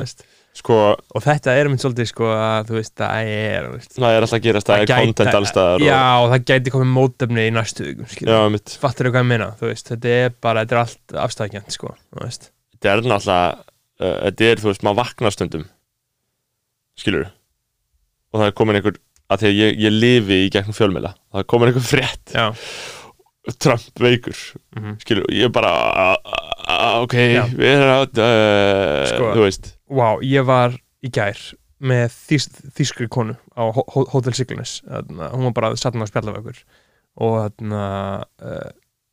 veist. Sko og þetta er mynd svolítið sko að þú veist það er veist, það er alltaf að gerast það er content allstaðar já og það gæti komið mótefni í næstu fattur þú hvað ég meina veist, þetta er bara, þetta er allt afstæðkjönd sko, þetta er náttúrulega uh, þetta er, þú veist, maður vaknar stundum skilur og það er komin einhver, að því að ég, ég lifi í gegnum fjölmiðla, það komin einhver frétt já, Trump veikur Mhm. skilur, ég bara ok, Já. við erum að uh, Sko. þú veist, wow, ég var í gær með þýs, þýskri konu á Hotel Siglunis hún var bara satt með að spjalla við okkur og, þarna, uh,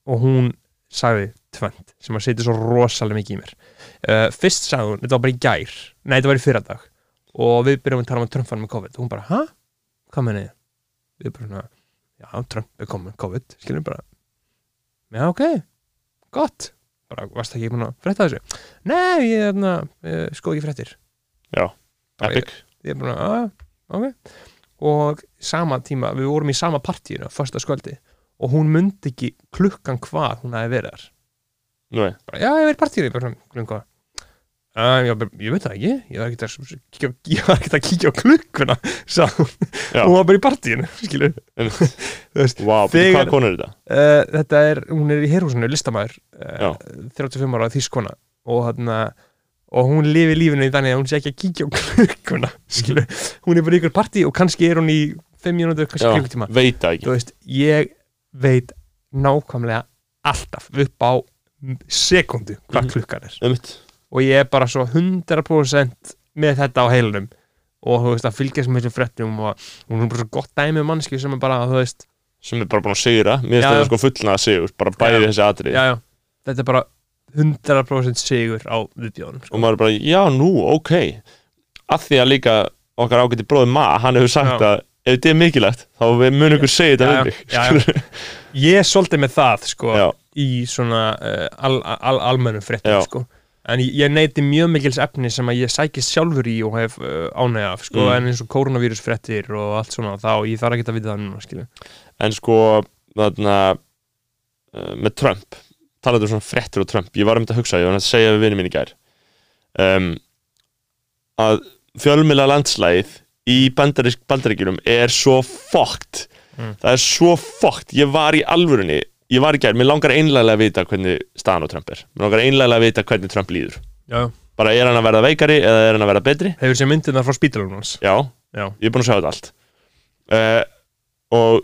og hún sagði tvönd sem að setja svo rosalega mikið í mér uh, fyrst sagði hún, þetta var bara í gær nei, þetta var í fyrradag og við byrjum að tala um Trump fann með COVID og hún bara, hæ? Hvað menið þið? Við bara svona, já, Trump er komið með COVID skiljum bara, já, ok gott, bara, varst það ekki búin að frétta þessu? Nei, ég, þarna, uh, skoði ekki fréttir. Já, epic. ég er bara, að, ok. Og sama tíma, við vorum í sama partíinu fyrsta sköldi og hún myndi ekki klukkan hvað hún Nú, bara, já, ég verið í partíinu, ég bara, klukkan hvað Uh, ég, bara, ég veit það ekki, ég var ekkert að, ég ekkert að kíkja á klukkuna [LAUGHS] sá hún, var bara í partíinu [LAUGHS] skilur, veist wow, Þegar- hvað konu er þetta? uh, þetta er, hún er í herhúsinu listamæður, uh, 35 ára þýskona og hann og hún lifi lífinu í þannig að hún sé ekki að kíkja á [LAUGHS] klukkuna skilur, hún er bara í ykkur partí og kannski er hún í 5 mínútur, kannski klukkutíma. veit það ekki. Þú veist, ég veit nákvæmlega alltaf upp á sekundu hvað Mhm. klukkan er. Einmitt. Og ég er bara svo 100% með þetta á heilunum og þú veist að fylgjast með þessum fréttum og hún er bara svo gott dæmi um mannski sem er bara, þú veist, sem er bara búin að sigra mér finnst það sko fullnaða sigur bara bæði Já. þessi atrið já, já þetta er bara 100% sigur á viðbjóðunum og sko. maður er bara, já nú, ok að því að líka okkar ágæti bróði Ma, hann hefur sagt Já. að ef þetta er mikilvægt, þá mun ykkur segja þetta við mig [LAUGHS] ég er svolítið með það sko, í svona uh, al, al, almennum fréttum Já. sko. En ég, neyti mjög mikils efni sem að ég sækist sjálfur í og hef uh, ánægja af sko, Mm. en eins og koronavírus fréttir og allt svona þá ég þarf ekki að vita það núna skilju. en sko þarna uh, með Trump talaðu um svona fréttir og Trump ég var um þetta að hugsa, ég var að segja við vinni mín í gær um, að fjölmila landslægið í bandarísk bandaríkjunum er svo fokkt Mm. það er svo fokkt, ég var í alvörunni ég var í gær, mér langar einlega að vita hvernig staðan á Trump er, mér langar einlega að vita hvernig Trump líður, Já. bara er hann að verða veikari eða er hann að verða betri, hefur sér myndirna frá spítalunum hans? Já. Já. ég er búin að sjá þetta allt. Uh, og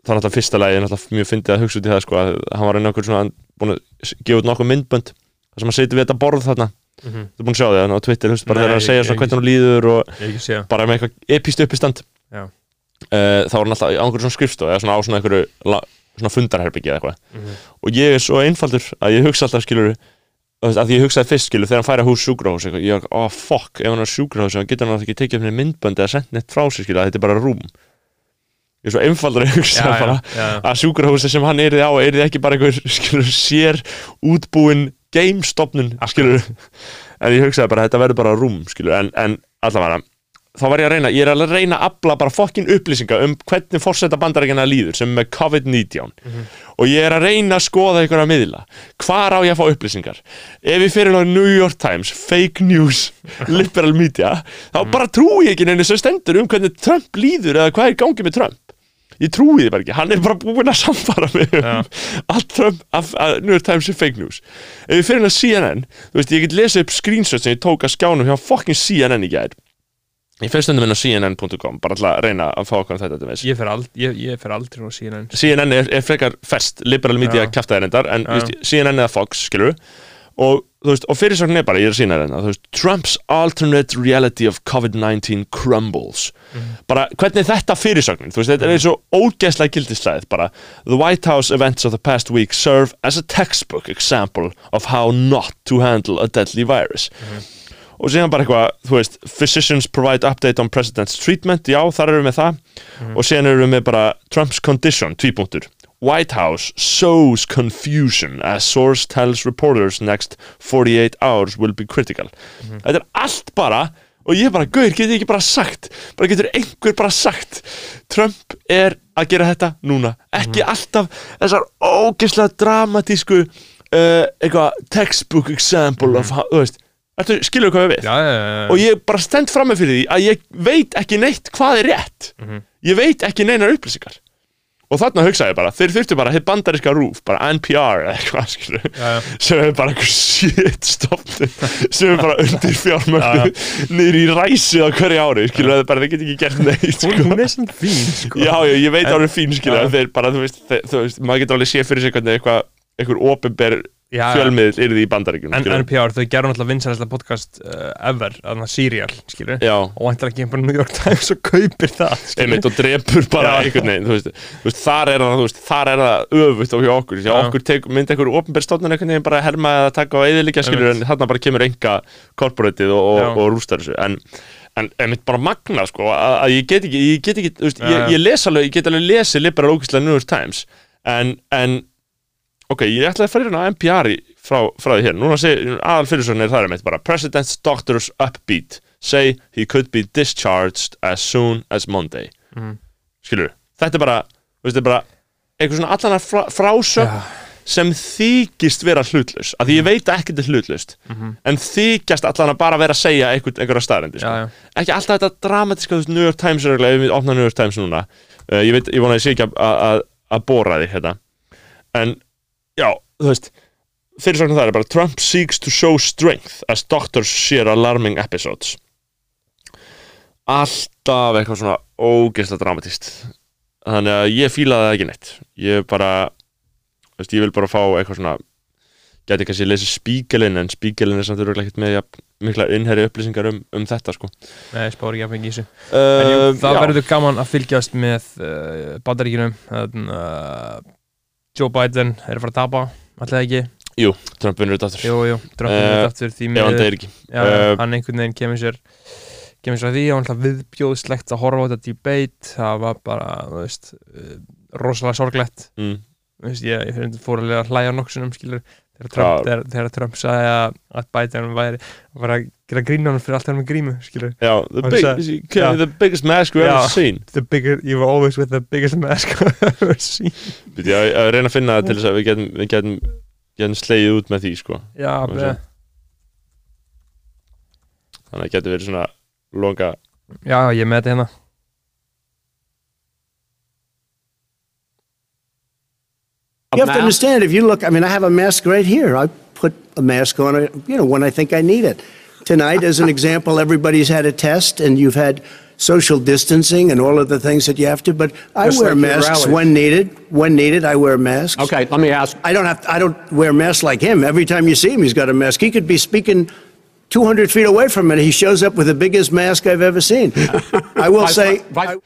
það er náttúrulega fyrsta lagi, náttúrulega mjög fyndið að hugsa út í það sko, að hann var okkur svona hann búin að gefa út nokkuð myndbönd þar sem hann setur við þetta borð þarna. Mhm. þú er búin að sjá það hann á Twitter, hufst, bara þegar hann ég- segja ég- svona hvernig hann líður og ég bara með eitthvað epíst uppistand. Uh, þá var hann alltaf á einhverju svona skrifstof eða svona á svona einhverju svona fundarherbyggi eða eitthvað Mhm. og ég er svo einfaldur að ég hugsa alltaf skilur að því ég hugsaði fyrst skilur þegar hann færi að hús sjúkrahús eitthvað, ég ó oh, fuck, ef hann er sjúkrahús þá getur hann náttúrulega ekki tekið upp henni myndbönd eða sendt neitt frá sér skilur, að þetta er bara rúm ég er svo einfaldur að hugsa Já, já, bara já. að sjúkrahúsi sem hann erði á erði ekki bara einhver skilur sér útbúin gamestopnun skilur en ég hugsaði bara að þetta verður bara rúm skilur en, en allavega þá var ég að reyna, ég er að reyna að afla bara fokkin upplýsinga um hvernig fórseta bandarækjana líður sem með COVID-19 og ég er að reyna að skoða einhverja miðla. Hvar á ég að fá upplýsingar? Ef ég fyrir á New York Times fake news, [LAUGHS] liberal media þá bara trúi ég ekki neina sem stendur um hvernig Trump líður eða hvað er í gangi með Trump. Ég trúi því bara ekki, hann er bara búinn að samfara mig um allt Trump af, af New York Times er fake news. Ef ég fyrir á CNN, þú veist, ég get lesið upp screenshot sem ég tók að skjánum hjá fucking CNN í gær ég fyrir stundum inn á CNN.com bara alltaf að reyna að fá okkur þetta til þess ég fer, ald, ég, ég fer aldrei á CNN CNN er, er frekar fest, liberal media Já. kjaftaðir endar, en veist, CNN eða Fox, skilur og, veist, og fyrirsögnin er bara, ég er að sína þetta veist, Trump's alternate reality of COVID-19 crumbles. Bara, hvernig er þetta fyrirsögnin? Þú veist, þetta er svo ógeðslega gildislæðið bara, the White House events of the past week serve as a textbook example of how not to handle a deadly virus og síðan bara eitthvað, þú veist physicians provide update on president's treatment. Já, þar erum við með það og síðan erum við með bara Trump's condition, tvípunktur. White House sows confusion as source tells reporters next 48 hours will be critical. Þetta er allt bara og ég bara, gauður, getur ekki bara sagt? Bara getur einhver bara sagt Trump er að gera þetta núna. Ekki alltaf þessar ógeðslega dramatísku uh, eitthvað textbook example of how, þú veist Ertu, skilur hvað við við? já, já, já, og ég bara stend fram með fyrir því að ég veit ekki neitt hvað er rétt. Ég veit ekki neinar upplýsingar. Og þarna hugsaði ég bara, þeir þurftu bara hitt bandariska rúf, bara NPR eða eitthvað skilur, sem er bara einhver shit stofnum [LAUGHS] sem er bara undir fjármögnu niður í ræsi á hverju ári, skilur, það er bara, þeir get ekki gert [LAUGHS] neitt sko. hún er svona fín sko. Já, já, ég veit En- árið fín, skilur, þeir bara, þú veist, þeir, þú veist, maður getur alveg séð fyrir sig hvernig eitthvað, einhver já. Fjölmiðl yrði í bandaríkjum, En. NPR, þau gerðu náttúrulega vinsæðislega podcast uh, ever, aðna serial, skilur Já. og væntar ekki bara New York Times og kaupir það, einmitt og drepur bara Já. einhvern veginn þú veist, þú veist, þar er það, þar er það öfugt og hjá okkur, Já. okkur tek, myndi einhver opinberstofnun einhvern veginn bara að herma eða taka á eðilegja skilur en þarna bara kemur enga korporatið og, og, og rústar þessu. En, en einmitt bara magna sko að, að ég get ekki, ég get ekki, þú veist, ég, ég les alveg, ég get alveg lesið liberal ógæslega New York Times en, en ok, ég ætlaði að fara hérna á NPR frá, frá því hér, núna segir aðal fyrirsögn er það er meitt bara President's doctors upbeat say he could be discharged as soon as Monday Mhm. skilur, þetta er bara þetta er bara eitthvað svona allan frá, frásögn Já. sem þykist vera hlutlaus af því ég veit að ekkert er hlutlaust en þykjast allan að bara vera að segja einhver, einhverja staðrendi sko. Já, já. ekki alltaf þetta dramatíska þú veist, New York Times er ef við opna New York Times núna uh, ég veit, ég vona að ég sé ekki að bóra því hérna en já, þú veist fyrirsögnin það er bara Trump seeks to show strength as doctors share alarming episodes. Alltaf eitthvað svona ógeðslega dramatíst þannig að ég fílaði það ekki neitt. Ég bara þú veist, ég vil bara fá eitthvað svona gæti kannski að lesa spíkelin en spíkelin er samt örugglega ekkert með ja, mikla innherri upplýsingar um, um þetta sko. Nei, spáur ekki að fengi í þessu. En jú, uh, það verður gaman að fylgjast með uh, bandaríkinum uh, Joe Biden er að fara að tapa Alltaf ekki, Jú, Trump vinnur þetta aftur. Jú, jú Trump er Eh, uh, aftur því ef hann miður deyr ekki. Já, Eh, hann einhvern veginn kemur sér kemur svo að því og alltaf viðbjóðslegt að horfa á þetta debate það var bara, þú veist uh, rosalega sorglegt. Mm. Þú veist, ég, ég fyrir fór alveg að hlæja nokksunum skilur þegar Trump, Já. þegar, þegar Trump sagði að, að Biden væri vera að gera grína hann fyrir allt hann með grímu skilur Já, the, big, sagði- Já. the biggest mask we've ever seen the bigger, you were always with the biggest mask I've ever seen ég, ég reyna að finna það til þess að við getum, við getum, getum slegið út með því sko. já, Hvað be, sé? Þannig að það getur verið svona longa já, ég með þetta hérna You have to understand if you look, I mean, I have a mask right here. I put a mask on, you know, when I think I need it. Tonight, as an example, everybody's had a test and you've had social distancing and all of the things that you have to, but I Just wear like your masks rally. when needed. When needed, I wear masks. Okay, let me ask. I don't have, I don't wear masks like him. Every time you see him, he's got a mask. He could be speaking 200 feet away from it. He shows up with the biggest mask I've ever seen. [LAUGHS] I will say, Right.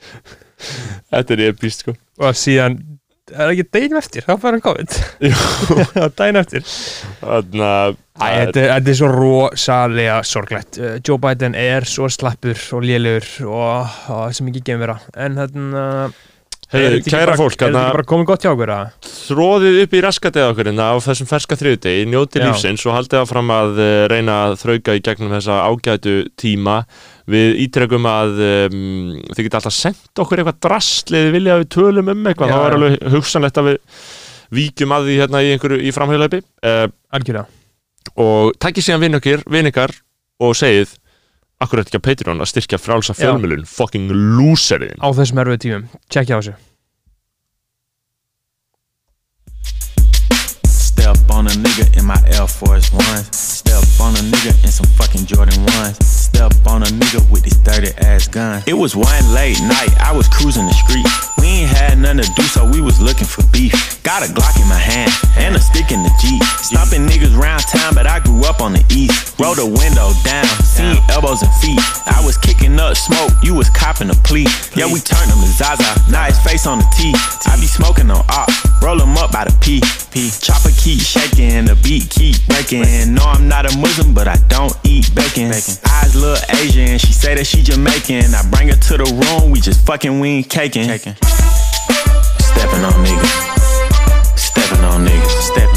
Þetta epist sko. og síðan, er ekki deginum eftir? Þá fær hann COVID. [LAUGHS] Já, daginn eftir. Þannig að þetta, er- svo rosalega sorglegt. Uh, Joe Biden er svo slappur og lélugur og, og sem ekki gemur vera en þarna Heyrðu, ekki kæra bara- fólk, okkur þróðið upp í raskatið okkur hérna á þessum ferska þriðudegi, njótið Já. lífsins og haldið áfram að uh, reyna að þrauka í gegnum þessa ágætu tíma. Við ítrekum að um, þið geta alltaf sendt okkur eitthvað drastlið vilja að við tölum um eitthvað, Já, þá er alveg hugsanlegt að við víkjum að því hérna í einhverju í framhjóðleipi uh, algjörlega. og takkið síðan vinn okkar, vinn ykkar og segið akkur þetta ekki að Patreon að styrkja frálsa fjölmjölun fucking loseriðin á þessum erfið tímum, tjekkja á þessu. Step on a nigga in my Air Force Ones. Step on a nigga in some fucking Jordan ones. Step on a nigga with this dirty ass gun. It was one late night, I was cruising the street. We ain't had nothing to do, so we was looking for beef. Got a Glock in my hand and a stick in the Jeep. Stopping niggas round town, but I grew up on the east. Roll the window down, seen elbows and feet. I was kicking up smoke, you was copping a plea. Yeah, we turned him to Zaza, now his face on the T. I be smoking on op, roll him up by the P. P. Chopper keep shaking, the beat keep breaking. No, I'm not a Muslim, but I don't eat bacon. Eyes look Asian, she say that she Jamaican. I bring her to the room, we just fucking, we ain't caking. Stepping on niggas, stepping on niggas, stepping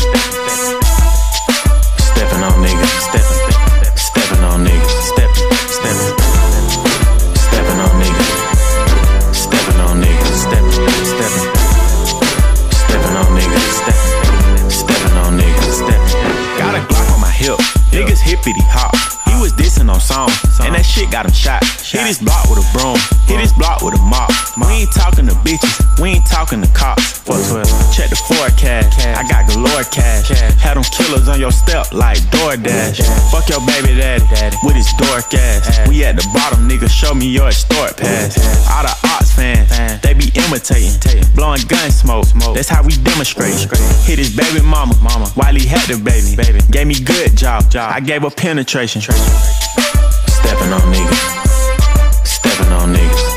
song, and that shit got him shot. Hit his block with a broom, hit his block with a mop. We ain't talking to bitches, we ain't talking to cops. 412, check the forecast, I got galore cash. Had them killers on your step like DoorDash. Fuck your baby daddy with his dork ass. We at the bottom, nigga, show me your historic pass. All the ops fans, they be imitating, blowing gun smoke. That's how we demonstrate. Hit his baby mama, mama. while he had the baby. baby. Gave me good job, I gave her penetration. Stepping on niggas, stepping on niggas,